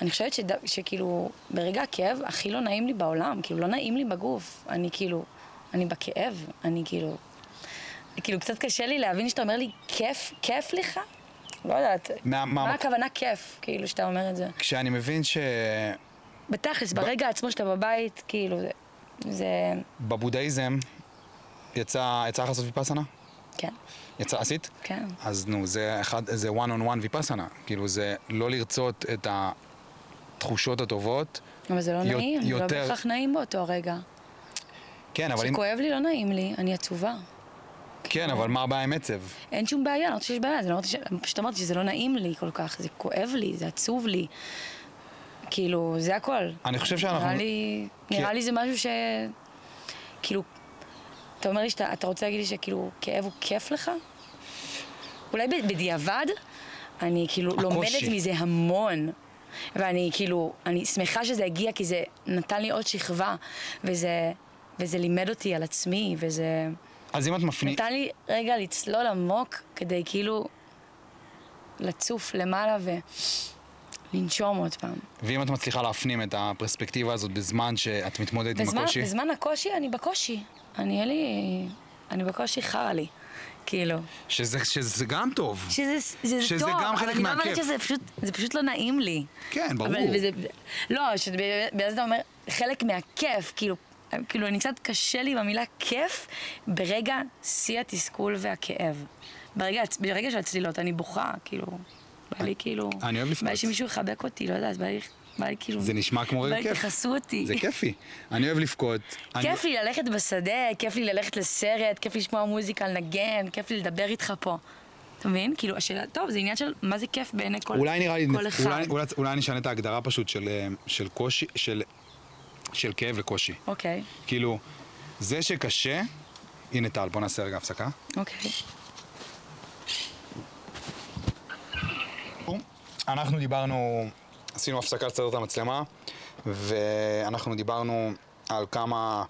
אני חושבת שד, שכאילו, ברגע הכאב הכי לא נעים לי בעולם, כאילו, לא נעים לי בגוף. אני כאילו, אני בכאב, אני כאילו... כאילו, קצת קשה לי להבין שאתה אומר לי, כיף, כיף לך? לא יודעת. מה- מה- מה הכוונה כיף, כאילו, שאתה אומר את זה? כשאני מבין בתכלס, ברגע עצמו שאתה בבית, כאילו, זה... זה... שבבודהיזם יצא, יצא לך לעשות ויפאסנה? כן, יצא, עשית? כן. אז נו, זה אחד, זה one on one ויפאסנה. כאילו, זה לא לרצות את התחושות הטובות. אבל זה לא יו- נעים, זה לא יותר- בהכרח נעים באותו הרגע. כן, אבל אם... כשכואב לי לא נעים לי, אני עצובה. כן, אבל מה הבעיה עם עצב? אין שום בעיה, אני לא חושבת שיש בעיה, לא ש... פשוט אמרתי שזה לא נעים לי כל כך, זה כואב לי, זה עצוב לי. כאילו, זה הכל. אני חושב שאנחנו- נראה לי, כי- נראה לי זה משהו ש... כאילו, אתה אומר לי שאתה אתה רוצה להגיד לי שכאילו כאב הוא כיף לך? אולי בדיעבד, אני כאילו הקושי. לומדת מזה המון. ואני כאילו, אני שמחה שזה הגיע כי זה נתן לי עוד שכבה, וזה, וזה לימד אותי על עצמי, וזה... אז אם את מפני... נתן לי רגע לצלול עמוק כדי כאילו לצוף למעלה ולנשום עוד פעם. ואם את מצליחה להפנים את הפרספקטיבה הזאת בזמן שאת מתמודדת עם בזמן, הקושי? בזמן הקושי אני בקושי. אני, אין לי... אני בקושי חרא לי. כאילו. שזה, שזה גם טוב. שזה, שזה, שזה טוב, גם חלק אבל אני לא מהכיף. אומרת שזה פשוט, זה פשוט לא נעים לי. כן, ברור. אבל, וזה, לא, שבגלל זה אתה אומר, חלק מהכיף, כאילו, כאילו, אני קצת קשה לי במילה כיף, ברגע שיא התסכול והכאב. ברגע, ברגע של הצלילות אני בוכה, כאילו, בא לי כאילו... אני אוהב לבכות. בא לי שמישהו יחבק אותי, לא יודעת, בא לי, בא לי כאילו... זה נשמע כמו רגע בא לי כיף. תכסו אותי. זה כיפי. אני אוהב לבכות. אני- כיף לי ללכת בשדה, כיף לי ללכת לסרט, כיף לשמוע מוזיקה, לנגן, כיף לי לדבר איתך פה. אתה מבין? כאילו, השאלה, טוב, זה עניין של מה זה כיף בעיני כל, אולי נראה לי, כל אחד. אולי, אולי, אולי נשנה את ההגדרה פשוט של, אה, של קושי, של, של כאב לקושי. אוקיי, כאילו, זה שקשה, הנה טל, בוא נעשה רגע הפסקה. אוקיי. אנחנו דיברנו, עשינו הפסקה לצד את המצלמה, ואנחנו דיברנו על כמה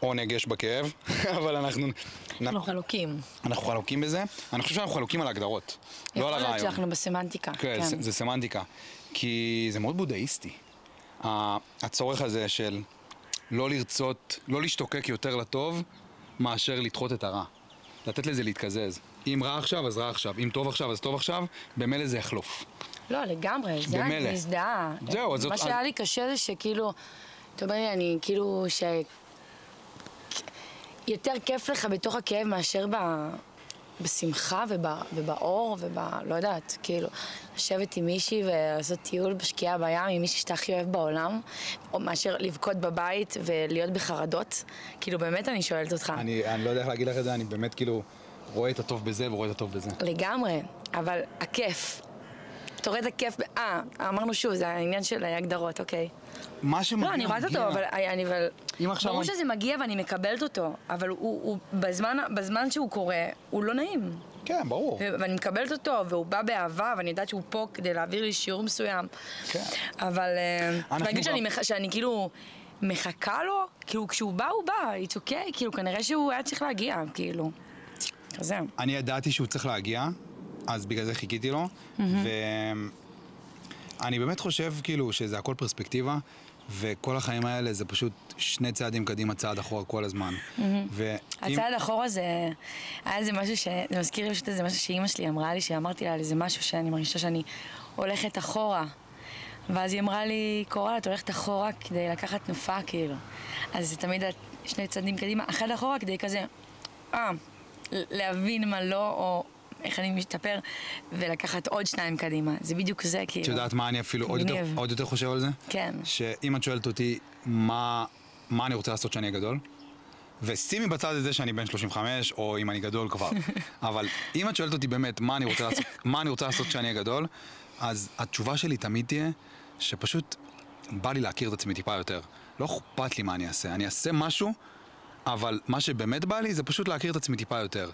עונג יש בכאב, אבל אנחנו, אנחנו חלוקים. אנחנו חלוקים בזה. אני חושב שאנחנו חלוקים על ההגדרות, לא על יכול להיות הרעיון. שאנחנו בסמנטיקה, כן, כן. זה, זה סמנטיקה. כי זה מאוד בודהיסטי. הצורך הזה של לא לרצות, לא להשתוקק יותר לטוב, מאשר לדחות את הרע. לתת לזה להתקזז. אם רע עכשיו, אז רע עכשיו. אם טוב עכשיו, אז טוב עכשיו, במילא זה יחלוף. לא, לגמרי, זה. אני מזדהה. זהו, אז זאת- מה שהיה לי קשה זה שכאילו, אתה אומר לי, אני כאילו, ש... יותר כיף לך בתוך הכאב מאשר ב... בשמחה וב... ובאור וב... לא יודעת, כאילו, לשבת עם מישהי ולעשות טיול בשקיעה בים עם מישהי שאתה הכי אוהב בעולם, או מאשר לבכות בבית ולהיות בחרדות. כאילו, באמת אני שואלת אותך. אני, אני לא יודע איך להגיד לך את זה, אני באמת כאילו רואה את הטוב בזה ורואה את הטוב בזה. לגמרי, אבל הכיף. אתה רואה את הכיף, אה, אמרנו שוב, זה העניין של ההגדרות, אוקיי. מה שמגיע, לא, אני רואה אותו. אבל, אני, אבל... אם עכשיו ברור אני- שזה מגיע ואני מקבלת אותו, אבל הוא, הוא בזמן, בזמן שהוא קורה, הוא לא נעים. כן, ברור. ואני מקבלת אותו, והוא בא באהבה, ואני יודעת שהוא פה כדי להעביר לי שיעור מסוים. כן. אבל... אה, אנחנו להגיד שאני, מח... שאני כאילו מחכה לו, כאילו כשהוא בא, הוא בא, it's okay, כאילו כנראה שהוא היה צריך להגיע, כאילו. כזה. אני ידעתי שהוא צריך להגיע, אז בגלל זה חיכיתי לו, ואני באמת חושב כאילו שזה הכל פרספקטיבה, וכל החיים האלה זה פשוט שני צעדים קדימה, צעד אחורה כל הזמן. ואם... הצעד אחורה זה, היה איזה משהו ש... זה מזכיר לי פשוט איזה משהו שאימא שלי אמרה לי, שאמרתי לה על איזה משהו שאני מרגישה שאני הולכת אחורה. ואז היא אמרה לי, קורל, את הולכת אחורה כדי לקחת תנופה, כאילו. אז זה תמיד שני צעדים קדימה, אחד אחורה כדי כזה, אה, להבין מה לא, או איך אני משתפר, ולקחת עוד שניים קדימה. זה בדיוק זה, כאילו. את יודעת מה אני אפילו עוד יותר. עוד יותר חושב על זה? כן. שאם את שואלת אותי מה, מה אני רוצה לעשות כשאני אהיה גדול, ושימי בצד את זה שאני בן 35, או אם אני גדול כבר, אבל אם את שואלת אותי באמת מה אני רוצה לעשות, מה אני רוצה לעשות כשאני אהיה גדול, אז התשובה שלי תמיד תהיה שפשוט בא לי להכיר את עצמי טיפה יותר. לא אכפת לי מה אני אעשה, אני אעשה משהו, אבל מה שבאמת בא לי זה פשוט להכיר את עצמי טיפה יותר.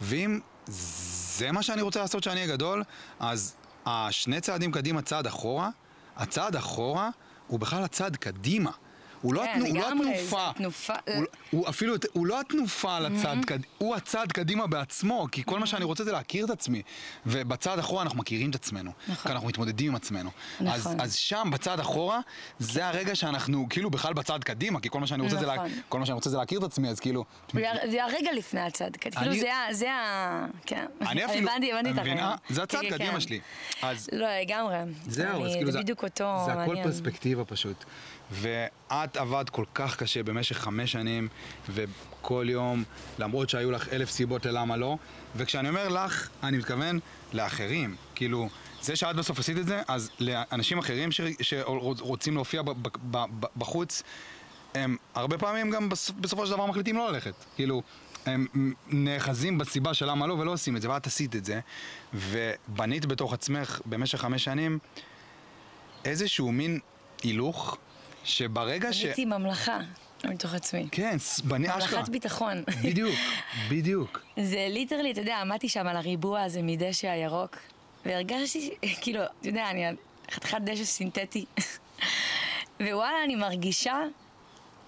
ואם זה מה שאני רוצה לעשות כשאני אהיה גדול, אז השני צעדים קדימה, צעד אחורה, הצעד אחורה הוא בכלל הצעד קדימה. הוא לא, כן, התנו, הוא לא לגמרי, התנופה. תנופה- הוא, הוא אפילו, הוא לא התנופה לצד, Mm-hmm. קד... הוא הצעד קדימה בעצמו, כי כל מה שאני רוצה זה להכיר את עצמי. ובצד אחורה אנחנו מכירים את עצמנו. נכון. כי אנחנו מתמודדים עם עצמנו. אז, נכון. אז שם, בצד אחורה, זה הרגע שאנחנו כאילו בכלל בצד קדימה, כי כל מה שאני רוצה, זה, לה... נכון. כל מה שאני רוצה זה להכיר את עצמי, אז כאילו... זה הרגע לפני הצד, כאילו אני- זה ה... זה ה... כן. אני אפילו, הבנתי, הבנתי את? הרעיון. זה הצד כן, כן, קדימה כן. שלי. אז לא, לגמרי. זהו, אז כאילו זה בדיוק אותו זה הכל. פרספקטיבה פשוט. ואת עבדת כל כך קשה במשך חמש שנים, וכל יום, למרות שהיו לך אלף סיבות ללמה לא, וכשאני אומר לך, אני מתכוון לאחרים. כאילו, זה שאת בסוף עשית את זה, אז לאנשים אחרים ש- שרוצים להופיע ב- ב- ב- בחוץ, הם הרבה פעמים גם בסופ- בסופו של דבר מחליטים לא ללכת. כאילו, הם נאחזים בסיבה של למה לא ולא עושים את זה, ואת עשית את זה, ובנית בתוך עצמך במשך חמש שנים איזשהו מין הילוך, שברגע ש... בניתי ממלכה מתוך עצמי. כן, בני אשכרה. ממלכת ביטחון. בדיוק, בדיוק. זה ליטרלי, אתה יודע, עמדתי שם על הריבוע הזה מדשא הירוק, והרגשתי, כאילו, אתה יודע, אני חתיכת דשא סינתטי, ווואלה, אני מרגישה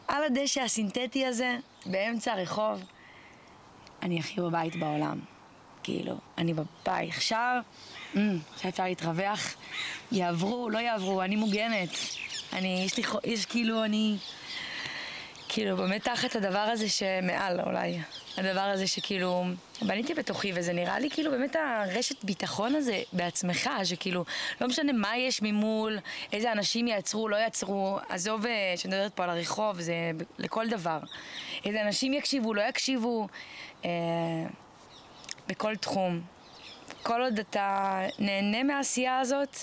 על הדשא הסינתטי הזה, באמצע הרחוב, אני הכי בבית בעולם. כאילו, אני בבית. עכשיו, אמ, עכשיו אפשר להתרווח, יעברו, לא יעברו, אני מוגנת. אני, יש לי, חו- יש כאילו, אני... כאילו, באמת תחת הדבר הזה שמעל אולי. הדבר הזה שכאילו, בניתי בתוכי, וזה נראה לי כאילו באמת הרשת ביטחון הזה בעצמך, שכאילו, לא משנה מה יש ממול, איזה אנשים יעצרו, לא יעצרו, עזוב אה, שאני מדברת פה על הרחוב, זה לכל דבר. איזה אנשים יקשיבו, לא יקשיבו, אה, בכל תחום. כל עוד אתה נהנה מהעשייה הזאת,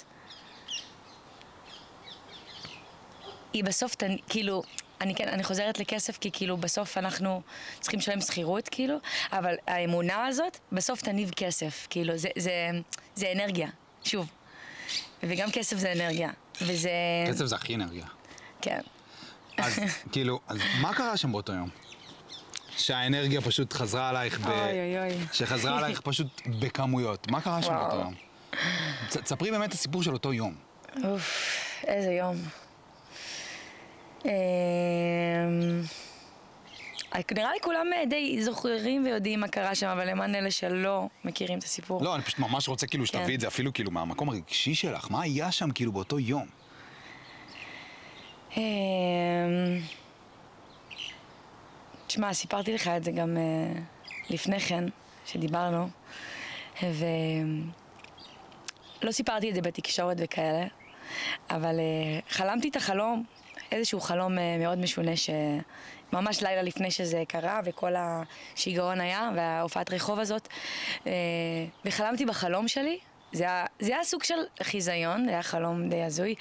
היא בסוף, תנ... כאילו, אני כן, אני חוזרת לכסף כי כאילו בסוף אנחנו צריכים לשלם שכירות, כאילו, אבל האמונה הזאת בסוף תניב כסף, כאילו, זה, זה, זה אנרגיה, שוב. וגם כסף זה אנרגיה, וזה... כסף זה הכי אנרגיה. כן. אז כאילו, אז מה קרה שם באותו יום? שהאנרגיה פשוט חזרה עלייך ב... אוי, אוי, אוי. שחזרה עלייך פשוט בכמויות. מה קרה שם. באותו יום? ספרי באמת את הסיפור של אותו יום. אוף, איזה יום. אמ, נראה לי כולם אה, די זוכרים ויודעים מה קרה שם, אבל למען אלה שלא מכירים את הסיפור. לא, אני פשוט ממש רוצה כאילו כן. שתביאי את זה אפילו כאילו מהמקום הרגשי שלך. מה היה שם כאילו באותו יום? אמ, תשמע, סיפרתי לך את זה גם אה, לפני כן, שדיברנו, ולא סיפרתי את זה בתקשורת וכאלה, אבל אה, חלמתי את החלום, איזשהו חלום אה, מאוד משונה, שממש לילה לפני שזה קרה, וכל השיגעון היה, וההופעת רחוב הזאת, אה, וחלמתי בחלום שלי, זה היה, זה היה סוג של חיזיון, זה היה חלום די הזוי,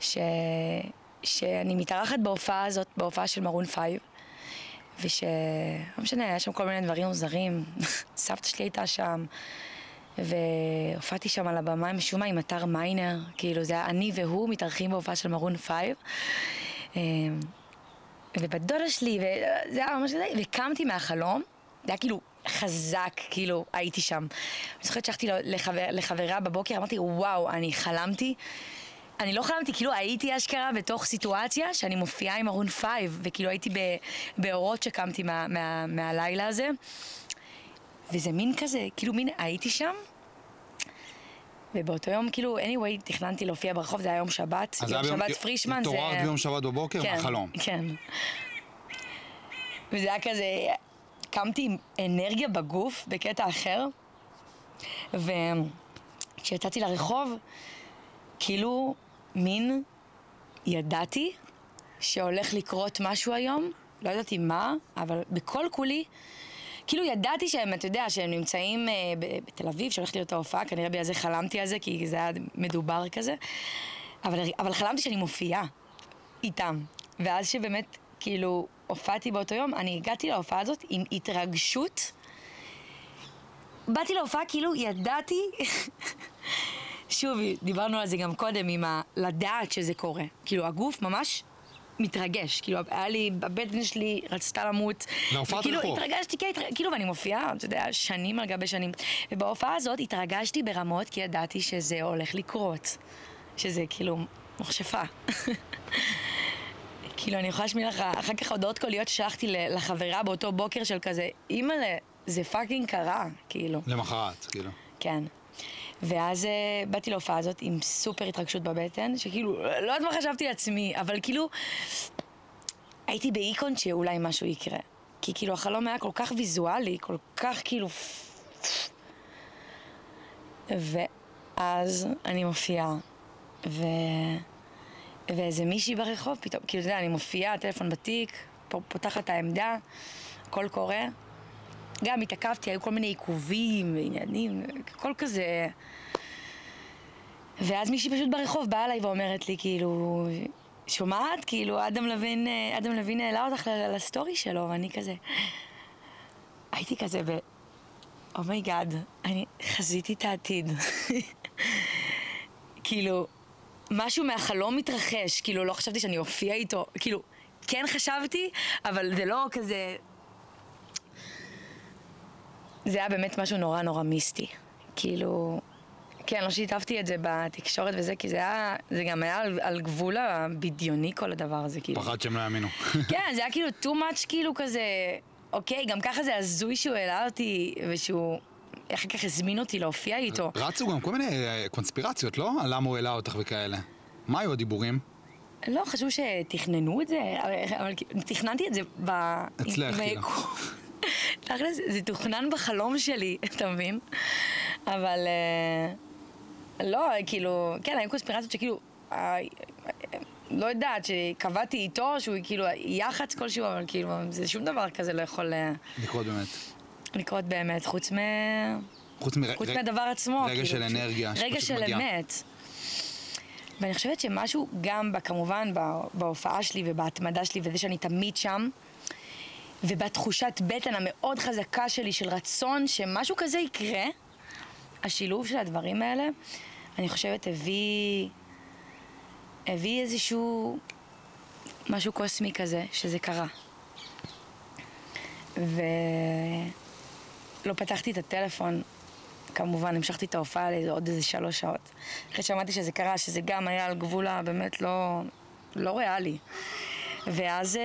ש... שאני מתארחת בהופעה הזאת, בהופעה של מרון פייב, וש... לא משנה, היה שם כל מיני דברים מוזרים. סבתא שלי הייתה שם, והופעתי שם על הבמה משום מה עם אתר מיינר, כאילו זה היה אני והוא מתארחים בהופעה של מרון פייב. אמ, ובת דודה שלי, וזה היה ממש כזה, וקמתי מהחלום, זה היה כאילו חזק, כאילו הייתי שם. אני זוכרת שהלכתי לחבר, לחברה בבוקר, אמרתי, וואו, אני חלמתי. אני לא חלמתי, כאילו הייתי אשכרה בתוך סיטואציה שאני מופיעה עם ארון פייב, וכאילו הייתי באורות שקמתי מה, מה, מהלילה הזה. וזה מין כזה, כאילו מין הייתי שם. ובאותו יום, כאילו, anyway, תכננתי להופיע ברחוב, זה היה יום שבת. יום היה ביום- שבת פרישמן זה... התעוררת ביום שבת בבוקר כן, מהחלום. כן. וזה היה כזה, קמתי עם אנרגיה בגוף בקטע אחר, וכשיצאתי לרחוב, כאילו, מין, ידעתי שהולך לקרות משהו היום, לא ידעתי מה, אבל בכל כולי, כאילו ידעתי שהם, אתה יודע, שהם נמצאים אה, בתל אביב, שהולכת להיות ההופעה, כנראה בגלל זה חלמתי על זה, כי זה היה מדובר כזה, אבל, אבל חלמתי שאני מופיעה איתם. ואז שבאמת, כאילו, הופעתי באותו יום, אני הגעתי להופעה הזאת עם התרגשות. באתי להופעה כאילו ידעתי, שוב, דיברנו על זה גם קודם, עם ה... לדעת שזה קורה. כאילו, הגוף ממש מתרגש. כאילו, היה לי, הבטן שלי רצתה למות. להופעת וכאילו, רחוב. התרגשתי, כן, התרג... כאילו, ואני מופיעה, אתה יודע, שנים על גבי שנים. ובהופעה הזאת התרגשתי ברמות, כי ידעתי שזה הולך לקרות. שזה כאילו מכשפה. כאילו, אני יכולה להשמיע לך אחר כך הודעות קוליות ששלחתי לחברה באותו בוקר של כזה, אימא'לה, זה fucking קרה, כאילו. למחרת, כאילו. כן. ואז אה, באתי להופעה הזאת עם סופר התרגשות בבטן, שכאילו, לא יודעת מה חשבתי לעצמי, אבל כאילו, הייתי באיקון שאולי משהו יקרה. כי כאילו החלום היה כל כך ויזואלי, כל כך כאילו... ואז אני מופיעה, ו... ואיזה מישהי ברחוב פתאום, כאילו, אתה יודע, אני מופיעה, הטלפון בתיק, פותחת את העמדה, הכל קורה. גם התעכבתי, היו כל מיני עיכובים ועניינים, הכל כזה... ואז מישהי פשוט ברחוב באה אליי ואומרת לי, כאילו, שומעת? כאילו, אדם לוין, אה, אדם לוין העלה אותך לסטורי שלו, ואני כזה... הייתי כזה ב... oh my god, אני חזיתי את העתיד. כאילו, משהו מהחלום מתרחש, כאילו, לא חשבתי שאני אופיע איתו, כאילו, כן חשבתי, אבל זה לא כזה... זה היה באמת משהו נורא נורא מיסטי. כאילו, כן, לא שיתפתי את זה בתקשורת וזה, כי זה היה, זה גם היה על, על גבול הבדיוני כל הדבר הזה, כאילו. פחד שהם לא יאמינו. כן, זה היה כאילו too much, כאילו כזה, אוקיי, גם ככה זה הזוי שהוא העלה אותי, ושהוא אחר כך הזמין אותי להופיע איתו. רצו גם כל מיני אה, קונספירציות, לא? על למה הוא העלה אותך וכאלה. מה היו הדיבורים? לא, חשבו שתכננו את זה, אבל, תכננתי את זה ב... אצלך, כאילו. תכל'ס, זה תוכנן בחלום שלי, אתה מבין? אבל... אה, לא, כאילו, כן, היו קונספירציות שכאילו... אה, לא יודעת, שקבעתי איתו, שהוא כאילו יח"צ כלשהו, אבל כאילו, זה שום דבר כזה לא יכול אה, לקרות באמת. לקרות באמת, חוץ מ... חוץ מ... חוץ מהדבר עצמו. רגע כאילו, של אנרגיה רגע של מגיע. אמת. ואני חושבת שמשהו גם, כמובן, בהופעה שלי ובהתמדה שלי, וזה שאני תמיד שם, ובתחושת בטן המאוד חזקה שלי של רצון שמשהו כזה יקרה, השילוב של הדברים האלה, אני חושבת הביא, הביא איזשהו משהו קוסמי כזה, שזה קרה. ולא פתחתי את הטלפון, כמובן, המשכתי את ההופעה לאיזה עוד איזה שלוש שעות. אחרי שמעתי שזה קרה, שזה גם היה על גבול הבאמת לא, לא ריאלי. ואז...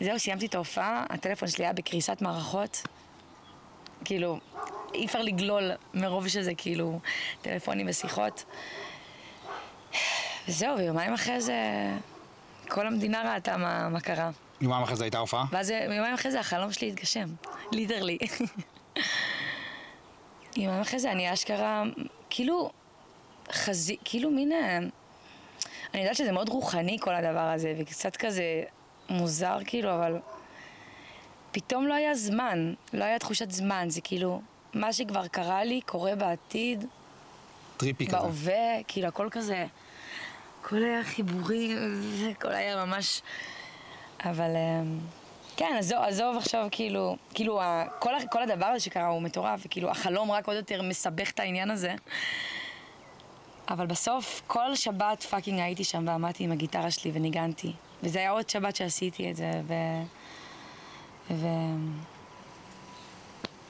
זהו, סיימתי את ההופעה, הטלפון שלי היה בקריסת מערכות. כאילו, אי אפשר לגלול מרוב שזה כאילו טלפונים ושיחות. וזהו, ויומיים אחרי זה כל המדינה ראתה מה, מה קרה. יומיים אחרי זה הייתה הופעה? ואז יומיים אחרי זה החלום שלי התגשם, ליטרלי. יומיים אחרי זה אני אשכרה, כאילו, חזי, כאילו מין... אה, אני יודעת שזה מאוד רוחני כל הדבר הזה, וקצת כזה מוזר כאילו, אבל פתאום לא היה זמן, לא היה תחושת זמן, זה כאילו, מה שכבר קרה לי קורה בעתיד, טריפי כזה. בהווה, כאילו הכל כזה, הכל היה חיבורים, הכל היה ממש... אבל אמ, כן, עזוב, עזוב עכשיו כאילו, כאילו כל, כל הדבר הזה שקרה הוא מטורף, וכאילו החלום רק עוד יותר מסבך את העניין הזה. אבל בסוף, כל שבת פאקינג הייתי שם ועמדתי עם הגיטרה שלי וניגנתי. וזה היה עוד שבת שעשיתי את זה, ו... ו...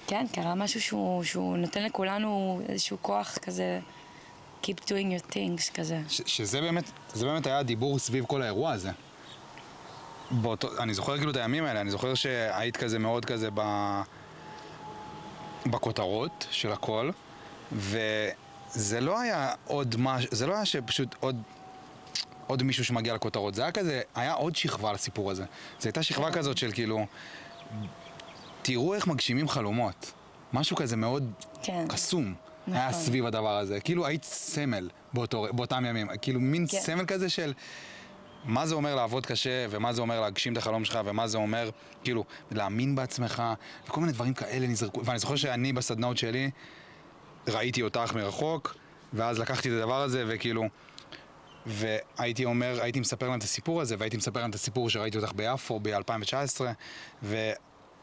כן, קרה משהו שהוא, שהוא נותן לכולנו איזשהו כוח כזה, Keep doing your things כזה. ש- שזה באמת, זה באמת היה הדיבור סביב כל האירוע הזה. באותו, אני זוכר כאילו את הימים האלה, אני זוכר שהיית כזה מאוד כזה ב... בכותרות של הכל, וזה לא היה עוד משהו, זה לא היה שפשוט עוד... עוד מישהו שמגיע לכותרות, זה היה כזה, היה עוד שכבה לסיפור הזה. זו הייתה שכבה כזאת של כאילו, תראו איך מגשימים חלומות. משהו כזה מאוד כן. קסום היה נכון. סביב הדבר הזה. כאילו היית סמל באותו, באותם ימים, כאילו מין כן. סמל כזה של מה זה אומר לעבוד קשה, ומה זה אומר להגשים את החלום שלך, ומה זה אומר, כאילו, להאמין בעצמך, וכל מיני דברים כאלה נזרקו. ואני זוכר שאני בסדנאות שלי, ראיתי אותך מרחוק, ואז לקחתי את הדבר הזה, וכאילו, והייתי אומר, הייתי מספר להם את הסיפור הזה, והייתי מספר להם את הסיפור שראיתי אותך ביפו ב-2019, ו...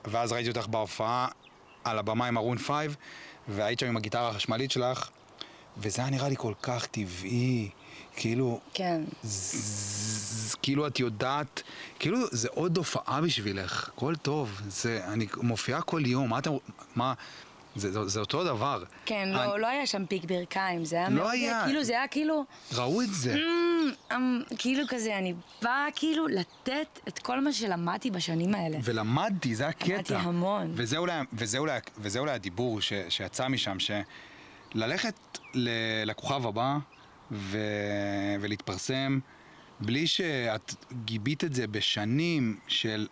ואז ראיתי אותך בהופעה על הבמה עם ארון 5, והיית שם עם הגיטרה החשמלית שלך, וזה היה נראה לי כל כך טבעי, כאילו, כן. ז- כאילו את יודעת, כאילו זה עוד הופעה בשבילך, הכל טוב, זה, אני מופיעה כל יום, מה אתם, מה, זה, זה, זה אותו דבר. כן, אני- לא, לא היה שם פיק ברכיים, זה היה לא מאוד, היה. כאילו, זה היה כאילו, ראו את זה. "אמ, אמ", כאילו כזה, אני באה כאילו לתת את כל מה שלמדתי בשנים האלה. ולמדתי, זה הקטע. למדתי המון. וזה אולי, וזה אולי, וזה אולי הדיבור ש, שיצא משם, שללכת ל- לכוכב הבא ו, ולהתפרסם בלי שאת גיבית את זה בשנים של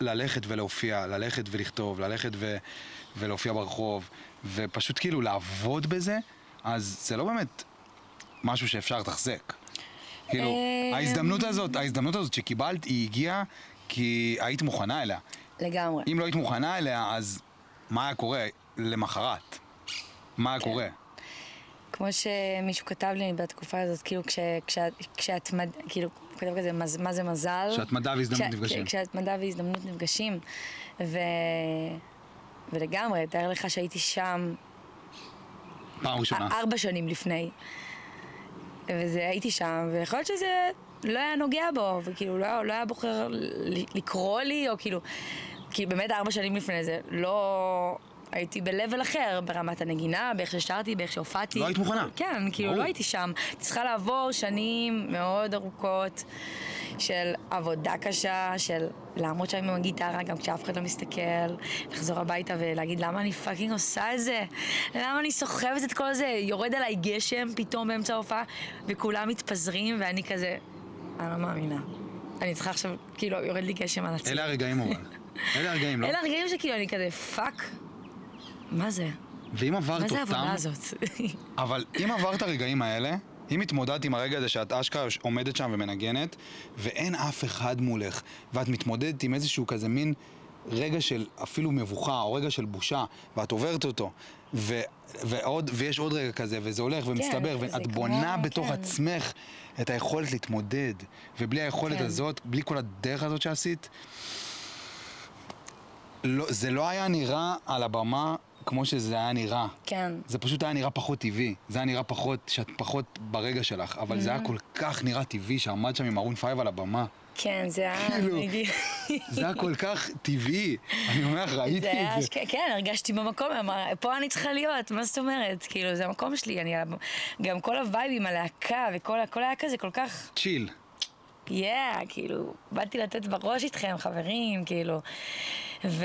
ללכת ולהופיע, ללכת ולכתוב, ללכת ו, ולהופיע ברחוב, ופשוט כאילו לעבוד בזה, אז זה לא באמת משהו שאפשר לתחזק. כאילו, אה, ההזדמנות הזאת, ההזדמנות הזאת שקיבלת, היא הגיעה כי היית מוכנה אליה. לגמרי. אם לא היית מוכנה אליה, אז מה היה קורה למחרת? מה היה כן. קורה? כמו שמישהו כתב לי בתקופה הזאת, כאילו, כש, כשאת, כשאת מד... כאילו, הוא כתב כזה, מז, מה זה מזל? שהתמדה והזדמנות כש- נפגשים. כשהתמדה והזדמנות נפגשים. ו... ולגמרי, תאר לך שהייתי שם פעם ראשונה. ארבע שנים לפני. וזה, הייתי שם, ויכול להיות שזה לא היה נוגע בו, וכאילו לא, לא היה בוחר לקרוא לי, או כאילו, כי באמת ארבע שנים לפני זה, לא... הייתי ב-level אחר, ברמת הנגינה, באיך ששרתי, באיך שהופעתי. לא היית מוכנה. כן, כאילו ברור. לא הייתי שם. צריכה לעבור שנים מאוד ארוכות של עבודה קשה, של לעמוד שם עם הגיטרה גם כשאף אחד לא מסתכל, לחזור הביתה ולהגיד למה אני פאקינג עושה את זה? למה אני סוחבת את כל זה? יורד עליי גשם פתאום באמצע ההופעה וכולם מתפזרים ואני כזה, אני לא מאמינה. אני צריכה עכשיו, כאילו, יורד לי גשם על עצמי. אלה הרגעים אבל. אלה הרגעים, לא? אלה הרגעים שכאילו אני כזה, fuck, מה זה? ואם עברת מה זה אותם... העבודה הזאת? אבל אם עברת הרגעים האלה, אם התמודדת עם הרגע הזה שאת אשכרה עומדת שם ומנגנת, ואין אף אחד מולך, ואת מתמודדת עם איזשהו כזה מין רגע של אפילו מבוכה, או רגע של בושה, ואת עוברת אותו, ו, ועוד, ויש עוד רגע כזה, וזה הולך ומצטבר, זה ואת כמו- בונה בתוך כן. עצמך את היכולת להתמודד, ובלי היכולת כן. הזאת, בלי כל הדרך הזאת שעשית, לא, זה לא היה נראה על הבמה כמו שזה היה נראה. כן. זה פשוט היה נראה פחות טבעי. זה היה נראה פחות, שאת פחות ברגע שלך. אבל זה היה כל כך נראה טבעי שעמדת שם עם ארון פייב על הבמה. כן, זה היה... כאילו, זה היה כל כך טבעי. אני אומר לך, ראיתי את זה. כן, הרגשתי במקום, אמר, פה אני צריכה להיות, מה זאת אומרת? כאילו, זה המקום שלי, אני, גם כל הווייבים, הלהקה, וכל הכל היה כזה כל כך, chill. Yeah, כאילו, באתי לתת בראש איתכם, חברים, כאילו, ו...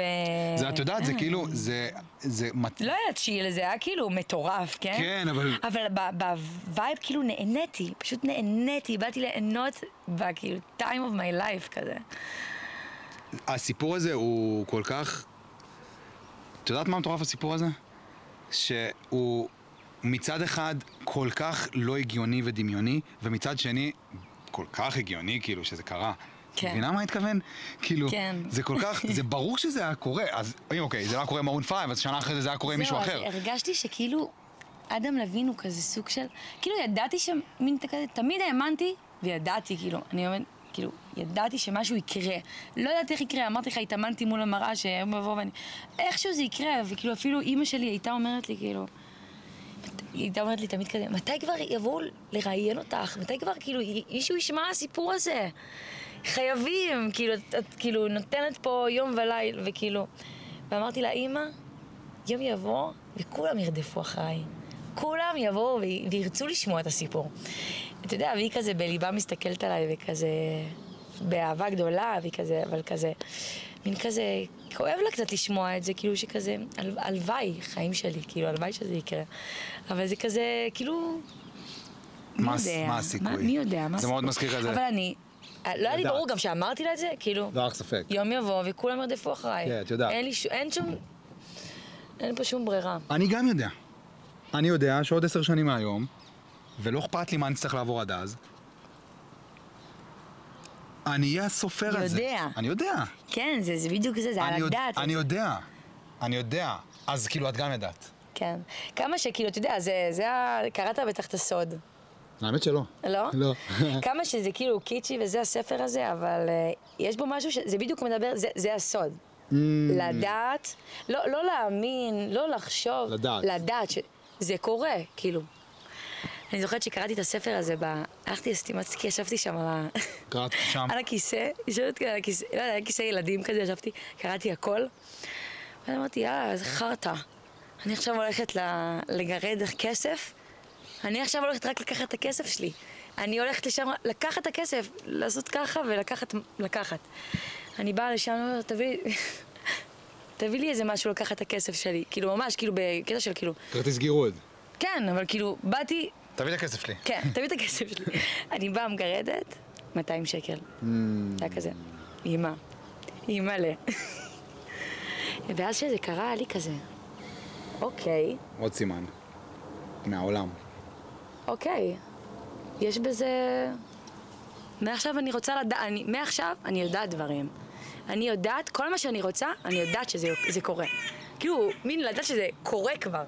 זה, את יודעת, זה כן. כאילו, זה... זה... מת- לא היה chill, זה היה כאילו מטורף, כן? כן, אבל- אבל ב vibe כאילו נהניתי, פשוט נהניתי, באתי ליהנות בכאילו time of my life כזה. הסיפור הזה הוא כל כך... את יודעת מה מטורף הסיפור הזה? שהוא מצד אחד כל כך לא הגיוני ודמיוני, ומצד שני כל כך הגיוני, כאילו, שזה קרה. כן. מבינה מה אני מתכוון? כאילו, כן. זה כל כך, זה ברור שזה היה קורה, אז אם אוקיי, זה לא היה קורה עם אהרון פייב, אז שנה אחרי זה זה היה קורה עם מישהו זהו, אחר. אז הרגשתי שכאילו, אדם לוין הוא כזה סוג של, כאילו ידעתי שמין כזה, תמיד האמנתי, וידעתי, כאילו, אני אומרת, כאילו, ידעתי שמשהו יקרה. לא ידעתי איך יקרה, אמרתי לך, התאמנתי מול המראה, שהיום יבוא ואני... איכשהו זה יקרה, וכאילו, אפילו אימא שלי הייתה אומרת לי, כאילו... היא הייתה אומרת לי תמיד כזה, מתי כבר יבואו לראיין אותך? מתי כבר, כאילו, מישהו ישמע הסיפור הזה? חייבים, כאילו, את, את כאילו נותנת פה יום וליל, וכאילו... ואמרתי לה, אימא, יום יבוא וכולם ירדפו אחריי. כולם יבואו וירצו לשמוע את הסיפור. אתה יודע, והיא כזה בליבה מסתכלת עליי וכזה באהבה גדולה, והיא כזה, אבל כזה, מין כזה, כואב לה קצת לשמוע את זה, כאילו שכזה, הל- הלוואי, חיים שלי, כאילו, הלוואי שזה יקרה. אבל זה כזה, כאילו, מה הס- יודע? מה הסיכוי? מי יודע? מה זה מאוד הסיכוי? מזכיר כזה. אבל אני, לא היה לי. ברור גם שאמרתי לה את זה, כאילו, לא לך ספק. יום יבוא וכולם ירדפו אחריי. כן, את יודעת. אין לי ש... אין שום... אין פה שום ברירה. אני גם יודע. אני יודע שעוד עשר שנים מהיום, ולא אכפת לי מה אני צריך לעבור עד אז, אני אהיה הסופר הזה. יודע. אני יודע. כן, זה, זה בדיוק זה, זה אני על יודע- הדעת. אני יודע. אני יודע. אז כאילו, את גם ידעת. כן. כמה שכאילו, אתה יודע, זה, זה ה... קראת בטח את הסוד, האמת שלא. לא? לא. כמה שזה כאילו קיצ'י וזה הספר הזה, אבל uh, יש בו משהו שזה בדיוק מדבר, זה, זה הסוד. Mm. לדעת, לא, לא להאמין, לא לחשוב, לדעת. לדעת שזה קורה, כאילו. אני זוכרת שקראתי את הספר הזה, ב... הלכתי לסטימצקי, ישבתי שם על, ה... קראת שם. על הכיסא, יושבת על הכיסא, לא יודע, על כיסא ילדים כזה, ישבתי, קראתי הכל. ואז אמרתי, יאללה, איזה חרטא. אני עכשיו הולכת לגרד כסף, אני עכשיו הולכת רק לקחת את הכסף שלי. אני הולכת לשם לקחת את הכסף, לעשות ככה ולקחת, לקחת. אני באה לשם, אני אומרת, תביא, תביא לי איזה משהו לקחת את הכסף שלי. כאילו, ממש, כאילו, בקטע של כאילו, כרטיס גירוד. כן, אבל כאילו, באתי, תביא את הכסף שלי. כן, תביא את הכסף שלי. אני באה מגרדת, 200 שקל. Mm. זה היה כזה, אימא, אימא'לה. ואז שזה קרה, היה לי כזה, אוקיי, עוד סימן. מהעולם. אוקיי, יש בזה... מעכשיו אני רוצה לדעת, אני, מעכשיו אני יודעת דברים. אני יודעת, כל מה שאני רוצה, אני יודעת שזה זה קורה. כאילו, מין לדעת שזה קורה כבר.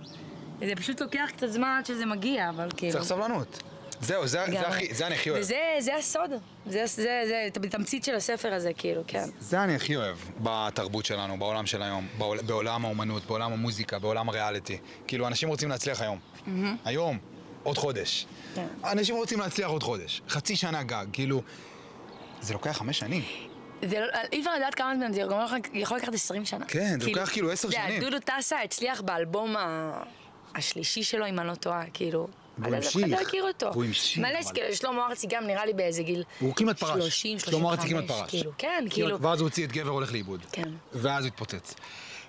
זה פשוט לוקח קצת זמן עד שזה מגיע, אבל כאילו... צריך סבלנות. זהו, זה. הכי, זה אני הכי אוהב. וזה זה הסוד, זה, זה, זה התמצית של הספר הזה, כאילו, כן. זה אני הכי אוהב בתרבות שלנו, בעולם של היום, בעול, בעולם האומנות, בעולם המוזיקה, בעולם הריאליטי. כאילו, אנשים רוצים להצליח היום. היום, עוד חודש. כן. אנשים רוצים להצליח עוד חודש. חצי שנה גג, כאילו... זה לוקח חמש שנים. זה לא, אי אפשר לדעת כמה זמן זה גם יכול- יכול לקחת 20 שנה. כן, זה לוקח כאילו עשר שנים. דודו טסה הצליח באלבום ה- השלישי שלו, אם אני לא טועה, כאילו. אף אחד המשיך. לא הכיר אותו. והוא המשיך, מלא, כאילו, שלמה ארצי גם נראה לי באיזה גיל... הוא כמעט פרש. 30, 35. שלמה ארצי כמעט פרש. כאילו, כן, כאילו. ואז הוא הוציא את גבר הולך לאיבוד. כן. ואז הוא התפוצץ.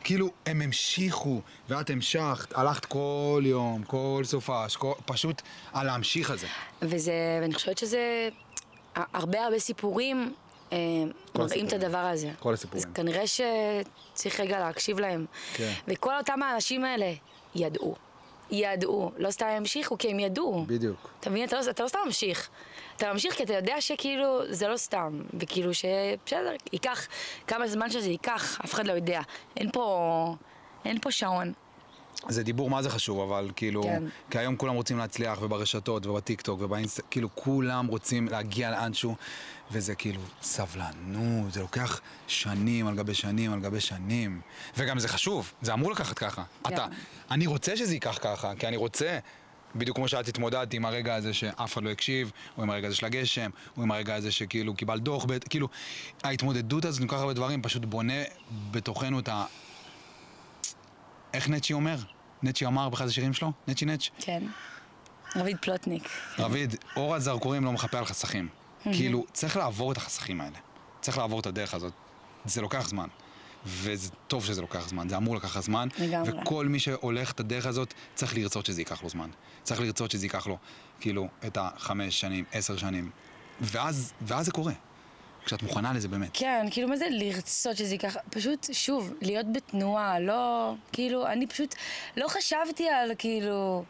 כאילו, הם המשיכו, ואת המשכת, הלכת כל יום, כל סופש, כל... פשוט על להמשיך הזה. וזה, ואני חושבת שזה... הרבה הרבה סיפורים אה, מראים את. הדבר הזה. כל הסיפורים. אז כנראה שצריך רגע להקשיב להם. כן. וכל אותם האנשים האלה ידעו. ידעו. לא סתם המשיכו, כי הם ידעו. בדיוק. אתה מבין? אתה לא, אתה לא סתם ממשיך. אתה ממשיך כי אתה יודע שכאילו זה לא סתם. וכאילו שבסדר, ייקח כמה זמן שזה ייקח, אף אחד לא יודע. אין פה... אין פה שעון. זה דיבור מה זה חשוב, אבל כאילו, כן. כי היום כולם רוצים להצליח, וברשתות, ובטיקטוק, ובאינסט, כאילו כולם רוצים להגיע לאנשהו, וזה כאילו סבלנות, זה לוקח שנים על גבי שנים על גבי שנים. וגם זה חשוב, זה אמור לקחת ככה. כן. אתה, אני רוצה שזה ייקח ככה, כי אני רוצה... בדיוק כמו שאת התמודדת עם הרגע הזה שאף אחד לא הקשיב, או עם הרגע הזה של הגשם, או עם הרגע הזה שכאילו קיבלת דוח, בית- כאילו, ההתמודדות הזאת עם כל כך הרבה דברים פשוט בונה בתוכנו את ה... איך נצ'י אומר? נצ'י אמר באחד השירים שלו? נצ'י נצ'. כן. רביד פלוטניק. רביד, אור הזרקורים לא מחפה על חסכים. כאילו, צריך לעבור את החסכים האלה. צריך לעבור את הדרך הזאת. זה לוקח זמן. וזה טוב שזה לוקח זמן, זה אמור לקחת זמן. לגמרי. וכל מי שהולך את הדרך הזאת, צריך לרצות שזה ייקח לו זמן. צריך לרצות שזה ייקח לו, כאילו, את החמש שנים, עשר שנים. ואז, ואז זה קורה. כשאת מוכנה לזה באמת. כן, כאילו, מה זה לרצות שזה ייקח? פשוט, שוב, להיות בתנועה, לא... כאילו, אני פשוט לא חשבתי על, כאילו...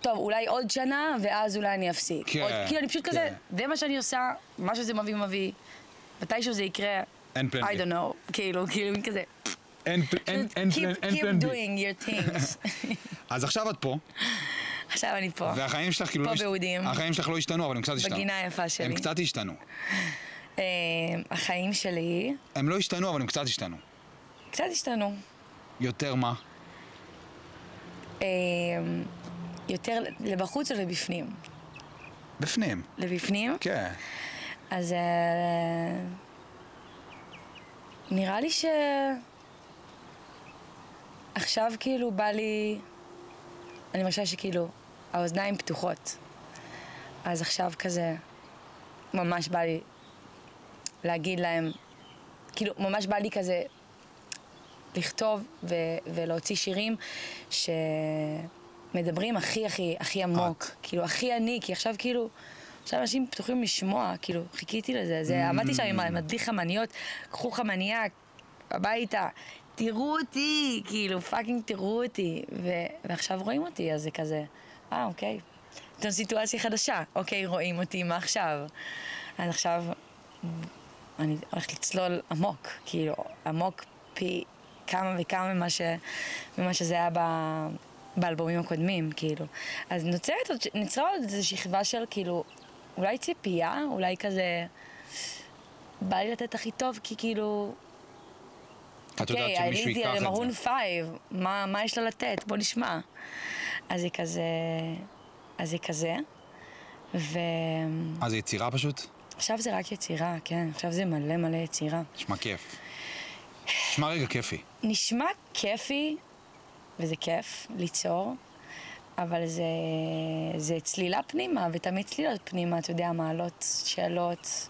טוב, אולי עוד שנה, ואז אולי אני אפסיק. כן, עוד, כאילו, אני פשוט כן. כזה, זה מה שאני עושה, מה שזה מביא מביא. מתישהו זה יקרה, אין פלן I don't know, כאילו, כאילו, מין כזה. אין פל- אין- keep- פלן- אין keep פלן doing your things. אז עכשיו את פה, עכשיו אני פה. והחיים שלך כאילו פה לא... באודים. החיים שלך לא השתנו, אבל הם קצת השתנו. בגינה היפה שלי. הם קצת השתנו. אה, החיים שלי הם לא השתנו, אבל הם קצת השתנו. קצת השתנו. יותר מה? אה, יותר לבחוץ או לבפנים? בפנים. לבפנים? כן. אז אה, נראה לי ש... עכשיו כאילו בא לי... אני מרגישה שכאילו האוזניים פתוחות. אז עכשיו כזה ממש בא לי להגיד להם, כאילו ממש בא לי כזה לכתוב ו- ולהוציא שירים שמדברים הכי הכי הכי עמוק, את. כאילו הכי אני, כי עכשיו כאילו, עכשיו אנשים פתוחים לשמוע, כאילו חיכיתי לזה, זה עמדתי שם עם המדליק חמניות, קחו חמניה הביתה, תראו אותי, כאילו פאקינג תראו אותי, ו- ועכשיו רואים אותי, אז זה כזה, אה אוקיי, זו סיטואציה חדשה, אוקיי רואים אותי, מה עכשיו? אז עכשיו אני הולכת לצלול עמוק, כאילו, עמוק פי כמה וכמה ממה, ש, ממה שזה היה ב, באלבומים הקודמים, כאילו. אז נוצרת עוד, נוצרה עוד איזו שכבה של כאילו, אולי ציפייה, אולי כזה, בא לי לתת הכי טוב, כי כאילו, את יודעת אוקיי, שמישהו ייקח את מרון זה. Five, מה, מה יש לה לתת? בוא נשמע. אז היא כזה, אז היא כזה, ועכשיו אז זה יצירה פשוט? זה רק יצירה, כן, עכשיו זה מלא מלא יצירה. נשמע כיף. נשמע רגע כיפי. נשמע כיפי, וזה כיף ליצור, אבל זה, זה צלילה פנימה, ותמיד צלילות פנימה, אתה יודע, מעלות שאלות,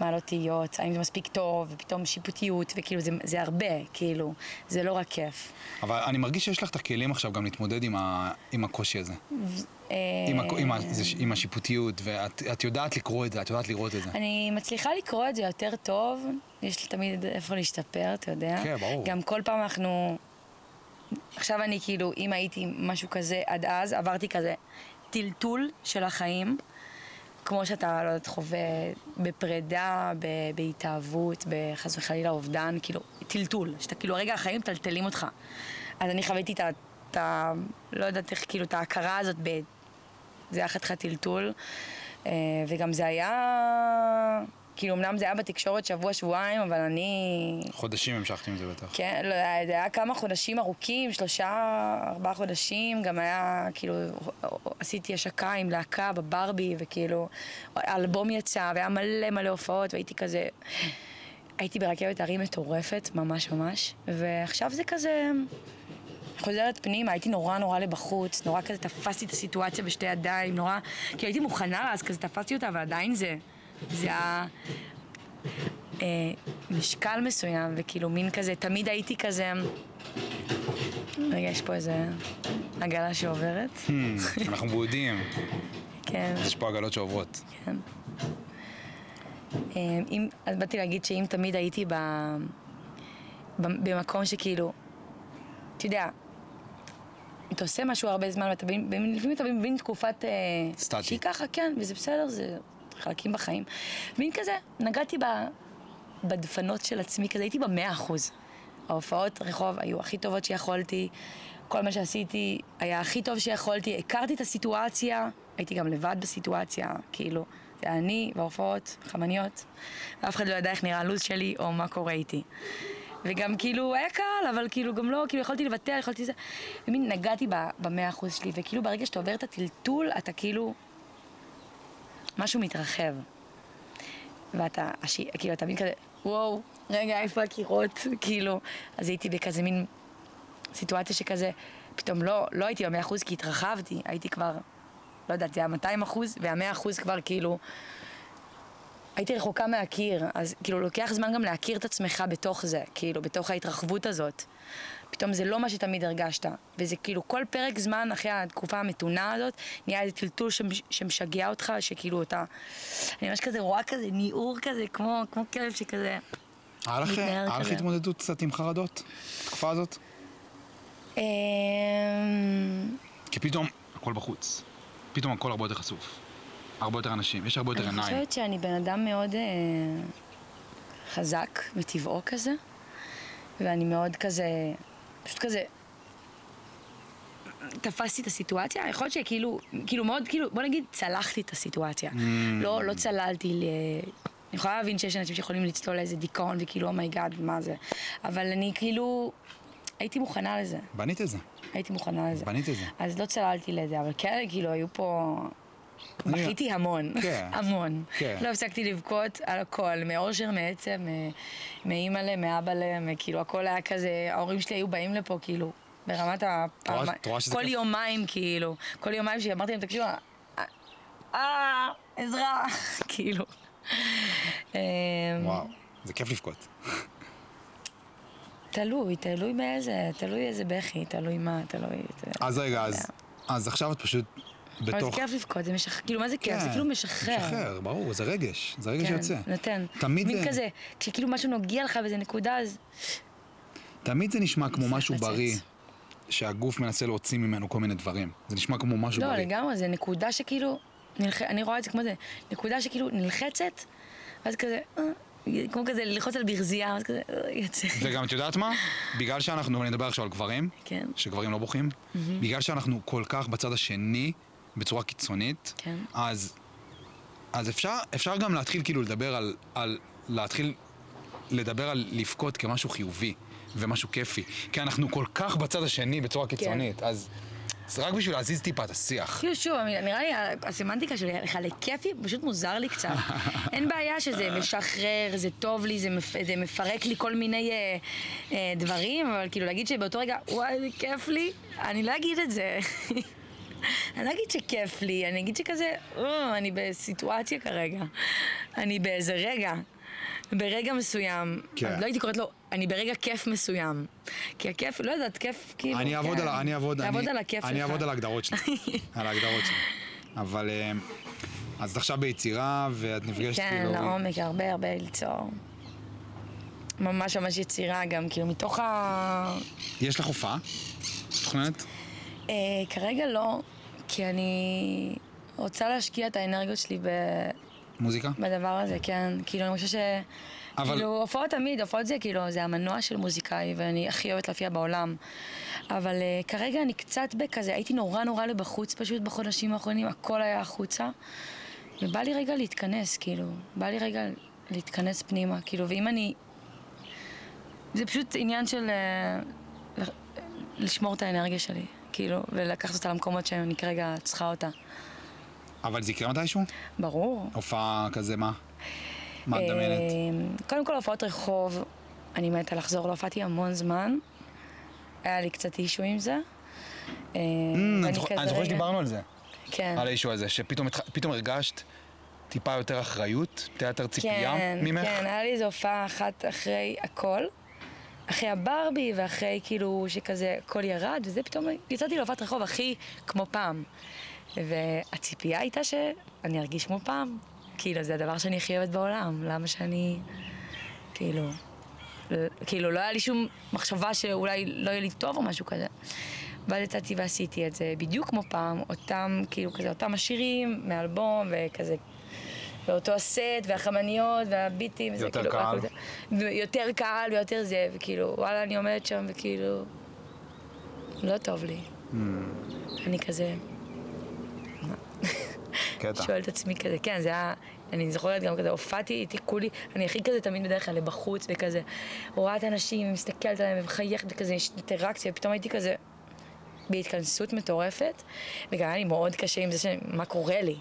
מעלות תהיות, האם זה מספיק טוב, ופתאום שיפוטיות, וכאילו זה, זה הרבה, כאילו, זה לא רק כיף. אבל אני מרגיש שיש לך את הכלים עכשיו גם להתמודד עם, ה, עם הקושי הזה. אה, עם, ה, עם, עם השיפוטיות, ואת את יודעת לקרוא את זה, את יודעת לראות את זה. אני מצליחה לקרוא את זה יותר טוב, יש לי תמיד איפה להשתפר, אתה יודע. כן, ברור. גם כל פעם אנחנו... עכשיו אני כאילו, אם הייתי משהו כזה עד אז, עברתי כזה טלטול של החיים, כמו שאתה, לא יודעת, חווה בפרידה, בהתאהבות, בחס וחלילה אובדן, כאילו, טלטול, שאתה כאילו, רגע החיים מטלטלים אותך. אז אני חוויתי את ה... את ה... לא יודעת איך, כאילו, את ההכרה הזאת ב... זה היה חתיכת טלטול, אה, וגם זה היה... כאילו, אמנם זה היה בתקשורת שבוע-שבועיים, אבל אני... חודשים המשכתי עם זה בטח. כן, לא, זה היה כמה חודשים ארוכים, שלושה, ארבעה חודשים, גם היה, כאילו, עשיתי השקה עם להקה בברבי, וכאילו, האלבום יצא, והיה מלא מלא הופעות, והייתי כזה, הייתי ברכבת הרים מטורפת, ממש ממש, ועכשיו זה כזה... חוזרת פנימה, הייתי נורא נורא לבחוץ, נורא כזה תפסתי את הסיטואציה בשתי ידיים, נורא, כי הייתי מוכנה אז כזה תפסתי אותה, ועדיין זה, זה היה אה, משקל מסוים, וכאילו מין כזה, תמיד הייתי כזה, רגע, יש פה איזה עגלה שעוברת, Hmm, אנחנו בודים, כן, יש פה עגלות שעוברות. כן. אה, אם, אז באתי להגיד שאם תמיד הייתי ב, ב, במקום שכאילו, אתה יודע, אתה עושה משהו הרבה זמן, ואתה לפעמים אתה מבין תקופת... אה, סטטי. שהיא ככה, כן, וזה בסדר, זה חלקים בחיים. מין כזה, נגעתי ב, בדפנות של עצמי, כזה הייתי במאה אחוז. ההופעות רחוב היו הכי טובות שיכולתי, כל מה שעשיתי היה הכי טוב שיכולתי, הכרתי את הסיטואציה, הייתי גם לבד בסיטואציה, כאילו, זה היה אני וההופעות, חמניות, ואף אחד לא ידע איך נראה הלו"ז שלי או מה קורה איתי. וגם כאילו, היה קל, אבל כאילו גם לא, כאילו יכולתי לבטל, יכולתי זה, ומין נגעתי במאה אחוז שלי, וכאילו ברגע שאתה עובר את הטלטול, אתה כאילו, משהו מתרחב. ואתה, השי, כאילו, אתה מין כזה, וואו, רגע, איפה הקירות? כאילו, אז הייתי בכזה מין סיטואציה שכזה, פתאום לא, לא הייתי במאה אחוז כי התרחבתי, הייתי כבר, לא יודעת, זה היה 200 אחוז, והמאה אחוז כבר כאילו, הייתי רחוקה מהקיר, אז כאילו לוקח זמן גם להכיר את עצמך בתוך זה, כאילו, בתוך ההתרחבות הזאת. פתאום זה לא מה שתמיד הרגשת, וזה כאילו כל פרק זמן אחרי התקופה המתונה הזאת, נהיה איזה טלטול שמש, שמשגע אותך, שכאילו אתה, אני ממש כזה רואה כזה ניעור כזה, כמו, כמו כלב שכזה, היה לך היה. התמודדות קצת עם חרדות? בתקופה הזאת? אמ, כי פתאום הכל בחוץ. פתאום הכל הרבה יותר חשוף. הרבה יותר אנשים, יש הרבה יותר אני עיניים. חושבת שאני בן אדם מאוד אה, חזק מטבעו כזה, ואני מאוד כזה, פשוט כזה, תפסתי את הסיטואציה, יכול להיות שכאילו, כאילו מאוד, כאילו, בוא נגיד, צלחתי את הסיטואציה. Mm. לא, לא צללתי ל... אני יכולה להבין שיש אנשים שיכולים לצלול לאיזה דיכאון, וכאילו, oh my god, מה זה. אבל אני כאילו, הייתי מוכנה לזה. בנית את זה. הייתי מוכנה לזה. בנית את זה. אז לא צללתי לזה, אבל כן, כאילו, היו פה... בכיתי המון, כן. המון. כן. לא הפסקתי לבכות על הכל, מאושר, מעצם, מ- מאימא'לה, מאבא'לה, מ- כאילו, הכל היה כזה, ההורים שלי היו באים לפה, כאילו, ברמת ה... כל? יומיים, כאילו, כל יומיים שאמרתי להם, תקשיבו, אה, עזרה, כאילו. אמ, וואו, זה כיף לבכות. תלוי, תלוי באיזה, תלוי איזה בכי, תלוי מה, תלוי... אז רגע, אז- אז עכשיו את פשוט אבל זה בתוך... כיף לבכות, זה משחרר, כאילו, מה זה כיף? זה כן, כאילו משחרר. משחרר, ברור, זה רגש. זה רגש כן, שיוצא. נותן. תמיד מין זה- כזה, כשכאילו משהו נוגע לך באיזה נקודה, אז... תמיד זה נשמע כמו משהו. בריא, שהגוף מנסה להוציא ממנו כל מיני דברים. זה נשמע כמו משהו לא, בריא. לגמרי, זה נקודה שכאילו... נלח... אני רואה את זה כמו זה, נקודה שכאילו נלחצת, ואז כזה... אה, כמו כזה ללחוץ על ברזייה, ואז כזה... אה, יוצא. וגם, את יודעת מה? בגלל שאנחנו, אני מדבר עכשיו על גברים, כן. שגברים לא בוכים, בגלל שאנחנו כל כך בצד השני, בצורה קיצונית, כן. אז, אז אפשר, אפשר גם להתחיל כאילו לדבר על, על, להתחיל לדבר על לבכות כמשהו חיובי ומשהו כיפי. כי אנחנו כל כך בצד השני בצורה קיצונית, אז זה רק בשביל להזיז טיפה את השיח. כאילו שוב, נראה לי הסמנטיקה שלי לך לכיפי פשוט מוזר לי קצת. אין בעיה שזה משחרר, זה טוב לי, זה, מפ... זה מפרק לי כל מיני אה, אה, דברים, אבל כאילו להגיד שבאותו רגע, וואי, זה כיף לי, אני לא אגיד את זה. אני לא אגיד שכיף לי, אני אגיד שכזה, או, אני בסיטואציה כרגע. אני באיזה רגע. ברגע מסוים, כן. לא הייתי קוראת לו, אני ברגע כיף מסוים. כי הכיף, לא יודעת, כיף כאילו... אני אעבוד כן, על אני אעבוד, אני- הכיף אני שלך. אעבוד על ההגדרות שלי. על ההגדרות שלי. אבל... אה, אז את עכשיו ביצירה, ואת נפגשת כן, כאילו... לעומק, הרבה הרבה ליצור. ממש ממש יצירה גם, כאילו מתוך ה... יש לך הופעה? מתוכננת? אה, כרגע לא, כי אני רוצה להשקיע את האנרגיות שלי ב... מוזיקה? בדבר הזה, כן. כאילו, אני חושבת ש... אבל- כאילו, הופעות תמיד, הופעות זה כאילו, זה המנוע של מוזיקאי, ואני הכי אוהבת להופיע בעולם. אבל uh, כרגע אני קצת בכזה, הייתי נורא נורא לבחוץ פשוט בחודשים האחרונים, הכל היה החוצה. ובא לי רגע להתכנס, כאילו, בא לי רגע להתכנס פנימה, כאילו, ואם אני... זה פשוט עניין של uh, לשמור את האנרגיה שלי, כאילו, ולקחת אותה למקומות שאני כרגע צריכה אותה. אבל זה יקרה מתישהו? ברור. הופעה כזה, מה? מה את מדמיינת? אה, קודם כל הופעות רחוב, אני מתה לחזור, לא הופעתי המון זמן. היה לי קצת אישו עם זה. אה, ואני אני זוכר- שדיברנו על זה, כן. על האישו הזה, שפתאום הרגשת טיפה יותר אחריות, טיפה יותר ציפייה כן, ממך. כן, היה לי איזו הופעה אחת אחרי הכל. אחרי הברבי ואחרי כאילו שכזה הכל ירד, וזה פתאום יצאתי להופעת רחוב הכי כמו פעם. והציפייה הייתה שאני ארגיש כמו פעם. כאילו, זה הדבר שאני הכי אוהבת בעולם, למה שאני... כאילו... כאילו, לא היה לי שום מחשבה שאולי לא יהיה לי טוב או משהו כזה. ואז יצאתי ועשיתי את זה בדיוק כמו פעם, אותם, כאילו, כזה, אותם השירים מאלבום, וכזה, ואותו הסט, והחמניות, והביטים, וזה יותר כאילו, קהל. הכל זה. ויותר קהל ויותר זה, וכאילו, וואלה, אני עומדת שם, וכאילו, לא טוב לי. Hmm. אני כזה, קטע. שואלת את עצמי כזה, כן, זה היה, אני זוכרת גם כזה, הופעתי, איתי כולי, אני הכי כזה תמיד בדרך כלל בחוץ, וכזה, רואה את האנשים, מסתכלת עליהם, ומחייכת, וכזה, יש אינטראקציה, ופתאום הייתי כזה בהתכנסות מטורפת, וגם היה לי מאוד קשה עם זה, ש... מה קורה לי?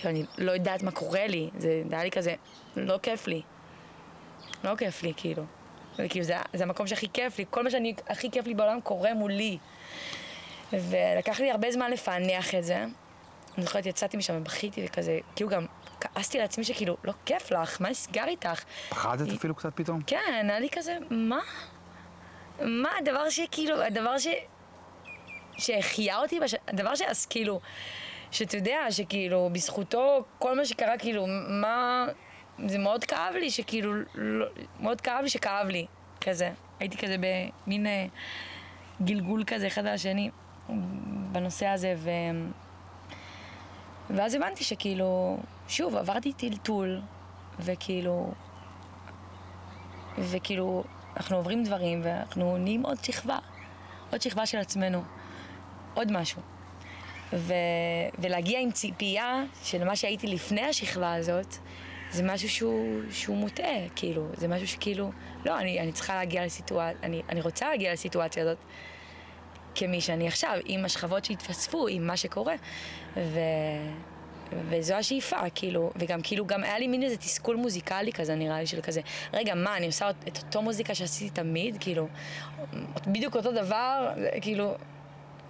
כאילו, אני לא יודעת מה קורה לי, זה זה היה לי כזה, לא כיף לי. לא כיף לי, כאילו. וכאילו, זה, זה המקום שהכי כיף לי, כל מה שאני, הכי כיף לי בעולם קורה מולי. ולקח לי הרבה זמן לפענח את זה. אני זוכרת, יצאתי משם ובכיתי וכזה, כאילו גם כעסתי לעצמי שכאילו, לא כיף לך, מה נסגר איתך? פחדת אפילו קצת פתאום? כן, היה לי כזה, מה? מה הדבר שכאילו, הדבר ש... שהחייה אותי, בש... הדבר שאז כאילו, שאתה יודע, שכאילו, בזכותו, כל מה שקרה, כאילו, מה... זה מאוד כאב לי, שכאילו, לא... מאוד כאב לי שכאב לי, כזה. הייתי כזה במין אה, גלגול כזה אחד על השני בנושא הזה, ו... ואז הבנתי שכאילו, שוב, עברתי טלטול, וכאילו, וכאילו, אנחנו עוברים דברים, ואנחנו נהיים עוד שכבה, עוד שכבה של עצמנו, עוד משהו. ו... ולהגיע עם ציפייה של מה שהייתי לפני השכבה הזאת, זה משהו שהוא, שהוא מוטעה, כאילו, זה משהו שכאילו, לא, אני, אני צריכה להגיע לסיטואציה, אני, אני רוצה להגיע לסיטואציה הזאת כמי שאני עכשיו, עם השכבות שהתווספו, עם מה שקורה, ו... וזו השאיפה, כאילו, וגם כאילו, גם היה לי מין איזה תסכול מוזיקלי כזה, נראה לי, של כזה, רגע, מה, אני עושה את אותו מוזיקה שעשיתי תמיד, כאילו, בדיוק אותו דבר, כאילו,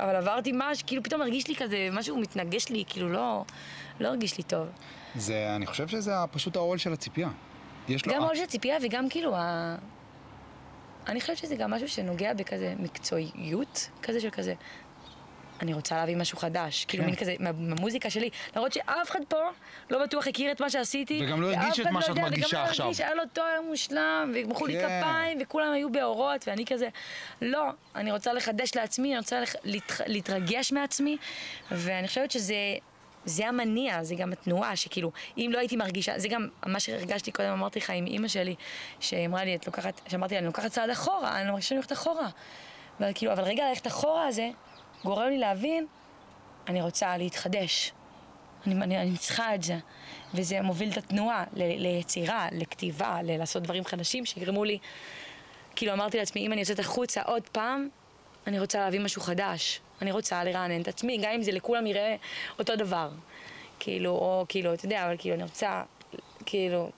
אבל עברתי משהו, כאילו, פתאום הרגיש לי כזה, משהו מתנגש לי, כאילו, לא, לא הרגיש לי טוב. זה, אני חושב שזה פשוט העול של הציפייה. יש לו... גם העול של ציפייה וגם כאילו ה... אני חושבת שזה גם משהו שנוגע בכזה מקצועיות כזה של כזה. אני רוצה להביא משהו חדש, כאילו כן. מין כזה, מה- מהמוזיקה שלי, למרות שאף אחד פה לא בטוח הכיר את מה שעשיתי. וגם לא הרגיש את מה לא שאת מרגישה וגם לא עכשיו. הרגיש, היה לו תואר מושלם, ומחאו לי כן. כפיים, וכולם היו באורות, ואני כזה, לא, אני רוצה לחדש לעצמי, אני רוצה להתרגש מעצמי, ואני חושבת שזה... זה המניע, זה גם התנועה, שכאילו, אם לא הייתי מרגישה, זה גם מה שהרגשתי קודם, אמרתי לך עם אימא שלי, שהיא אמרה לי, את לוקחת, שאמרתי לה, אני לוקחת צעד אחורה, אני לא מרגישה שאני הולכת אחורה. אבל כאילו, אבל רגע ללכת אחורה הזה, גורם לי להבין, אני רוצה להתחדש. אני, אני, אני צריכה את זה. וזה מוביל את התנועה ל, ליצירה, לכתיבה, לעשות דברים חדשים שיגרמו לי... כאילו אמרתי לעצמי, אם אני יוצאת החוצה עוד פעם, אני רוצה להביא משהו חדש. אני רוצה לרענן את עצמי, גם אם זה לכולם יראה אותו דבר. כאילו, או כאילו, אתה יודע, אבל כאילו, אני רוצה, כאילו,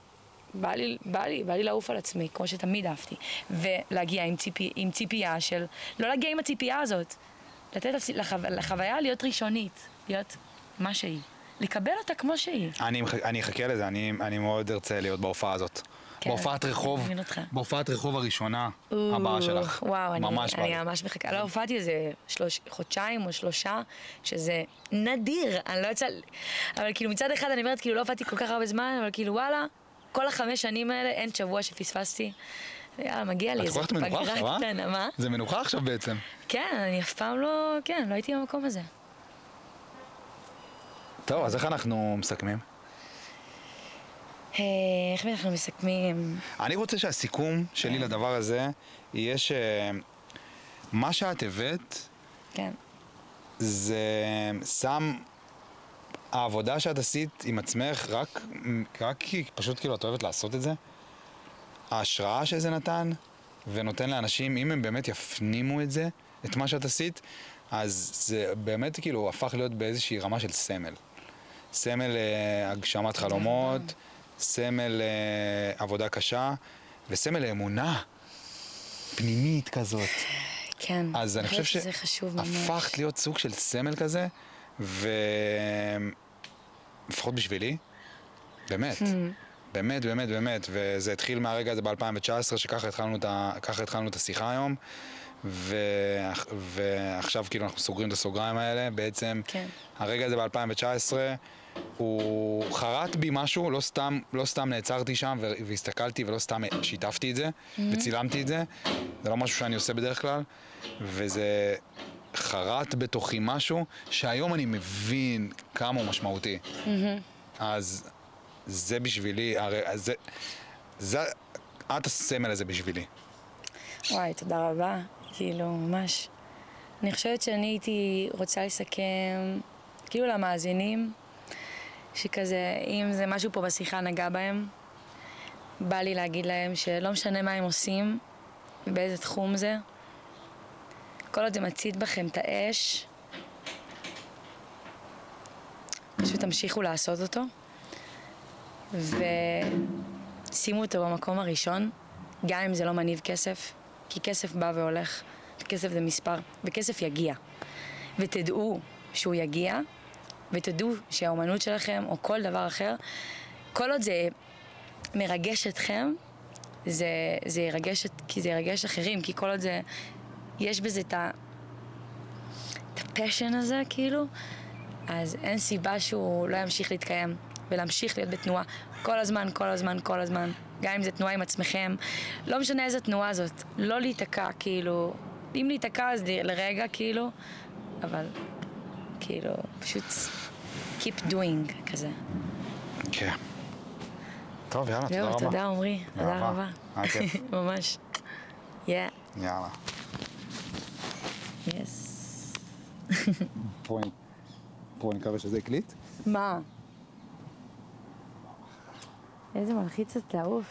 בא לי, בא לי, בא לי לעוף על עצמי, כמו שתמיד אהבתי. ולהגיע עם, ציפי, עם ציפייה של, לא להגיע עם הציפייה הזאת. לתת לחו, לחוויה להיות ראשונית, להיות מה שהיא. לקבל אותה כמו שהיא. אני, אני אחכה לזה, אני, אני מאוד ארצה להיות בהופעה הזאת. כן, בהופעת רחוב, אני. בהופעת רחוב הראשונה או, הבאה שלך. וואו, אני, ממש בא לי. אני ממש מחכה. לא, הופעתי איזה שלוש, חודשיים או שלושה, שזה נדיר, אני לא יוצא... אבל כאילו מצד אחד אני אומרת, כאילו לא הופעתי כל כך הרבה זמן, אבל כאילו וואלה, כל החמש שנים האלה אין שבוע שפספסתי. יאללה, מגיע לי איזה פגרה אה? קטנה, מה? זה מנוחה עכשיו בעצם. כן, אני אף פעם לא, כן, לא הייתי במקום הזה. טוב, אז איך אנחנו מסכמים? אה, איך אנחנו מסכמים? אני רוצה שהסיכום שלי כן. לדבר הזה יהיה שמה שאת הבאת כן. זה שם העבודה שאת עשית עם עצמך רק, רק כי פשוט כאילו את אוהבת לעשות את זה. ההשראה שזה נתן ונותן לאנשים, אם הם באמת יפנימו את זה, את מה שאת עשית, אז זה באמת כאילו הפך להיות באיזושהי רמה של סמל. סמל אה, הגשמת חלומות, סמל אה, עבודה קשה, וסמל לאמונה פנימית כזאת. כן. אז אני חושב שזה חשוב ממש. שהפכת להיות סוג של סמל כזה, ולפחות בשבילי, באמת, Hmm. באמת, באמת, באמת, וזה התחיל מהרגע הזה ב-2019, שככה התחלנו את, ה... התחלנו את השיחה היום, ו... ועכשיו כאילו אנחנו סוגרים את הסוגריים האלה, בעצם כן. הרגע הזה ב-2019, הוא חרט בי משהו, לא סתם, לא סתם נעצרתי שם והסתכלתי ולא סתם שיתפתי את זה וצילמתי את זה, זה לא משהו שאני עושה בדרך כלל, וזה חרט בתוכי משהו שהיום אני מבין כמה הוא משמעותי. אז זה בשבילי, הרי זה, זה, את הסמל הזה בשבילי. וואי, תודה רבה. כאילו, ממש. אני חושבת שאני הייתי רוצה לסכם, כאילו למאזינים, שכזה, אם זה משהו פה בשיחה נגע בהם, בא לי להגיד להם שלא משנה מה הם עושים ובאיזה תחום זה, כל עוד זה מצית בכם את האש, פשוט תמשיכו לעשות אותו, ושימו אותו במקום הראשון, גם אם זה לא מניב כסף, כי כסף בא והולך, וכסף זה מספר, וכסף יגיע. ותדעו שהוא יגיע, ותדעו שהאומנות שלכם, או כל דבר אחר, כל עוד זה מרגש אתכם, זה, זה ירגש, כי זה ירגש אחרים, כי כל עוד זה, יש בזה את ה... את הפשן הזה, כאילו, אז אין סיבה שהוא לא ימשיך להתקיים ולהמשיך להיות בתנועה כל הזמן, כל הזמן, כל הזמן. גם אם זה תנועה עם עצמכם, לא משנה איזה תנועה זאת, לא להיתקע, כאילו, אם להיתקע אז לרגע, כאילו, אבל כאילו, פשוט keep doing כזה. כן. טוב, יאללה, תודה רבה. תודה עמרי, תודה. רבה. היה כיף. ממש. יאללה. יס. אני מקווה שזה הקליט. מה? איזה מלחיץ אתה, אוף.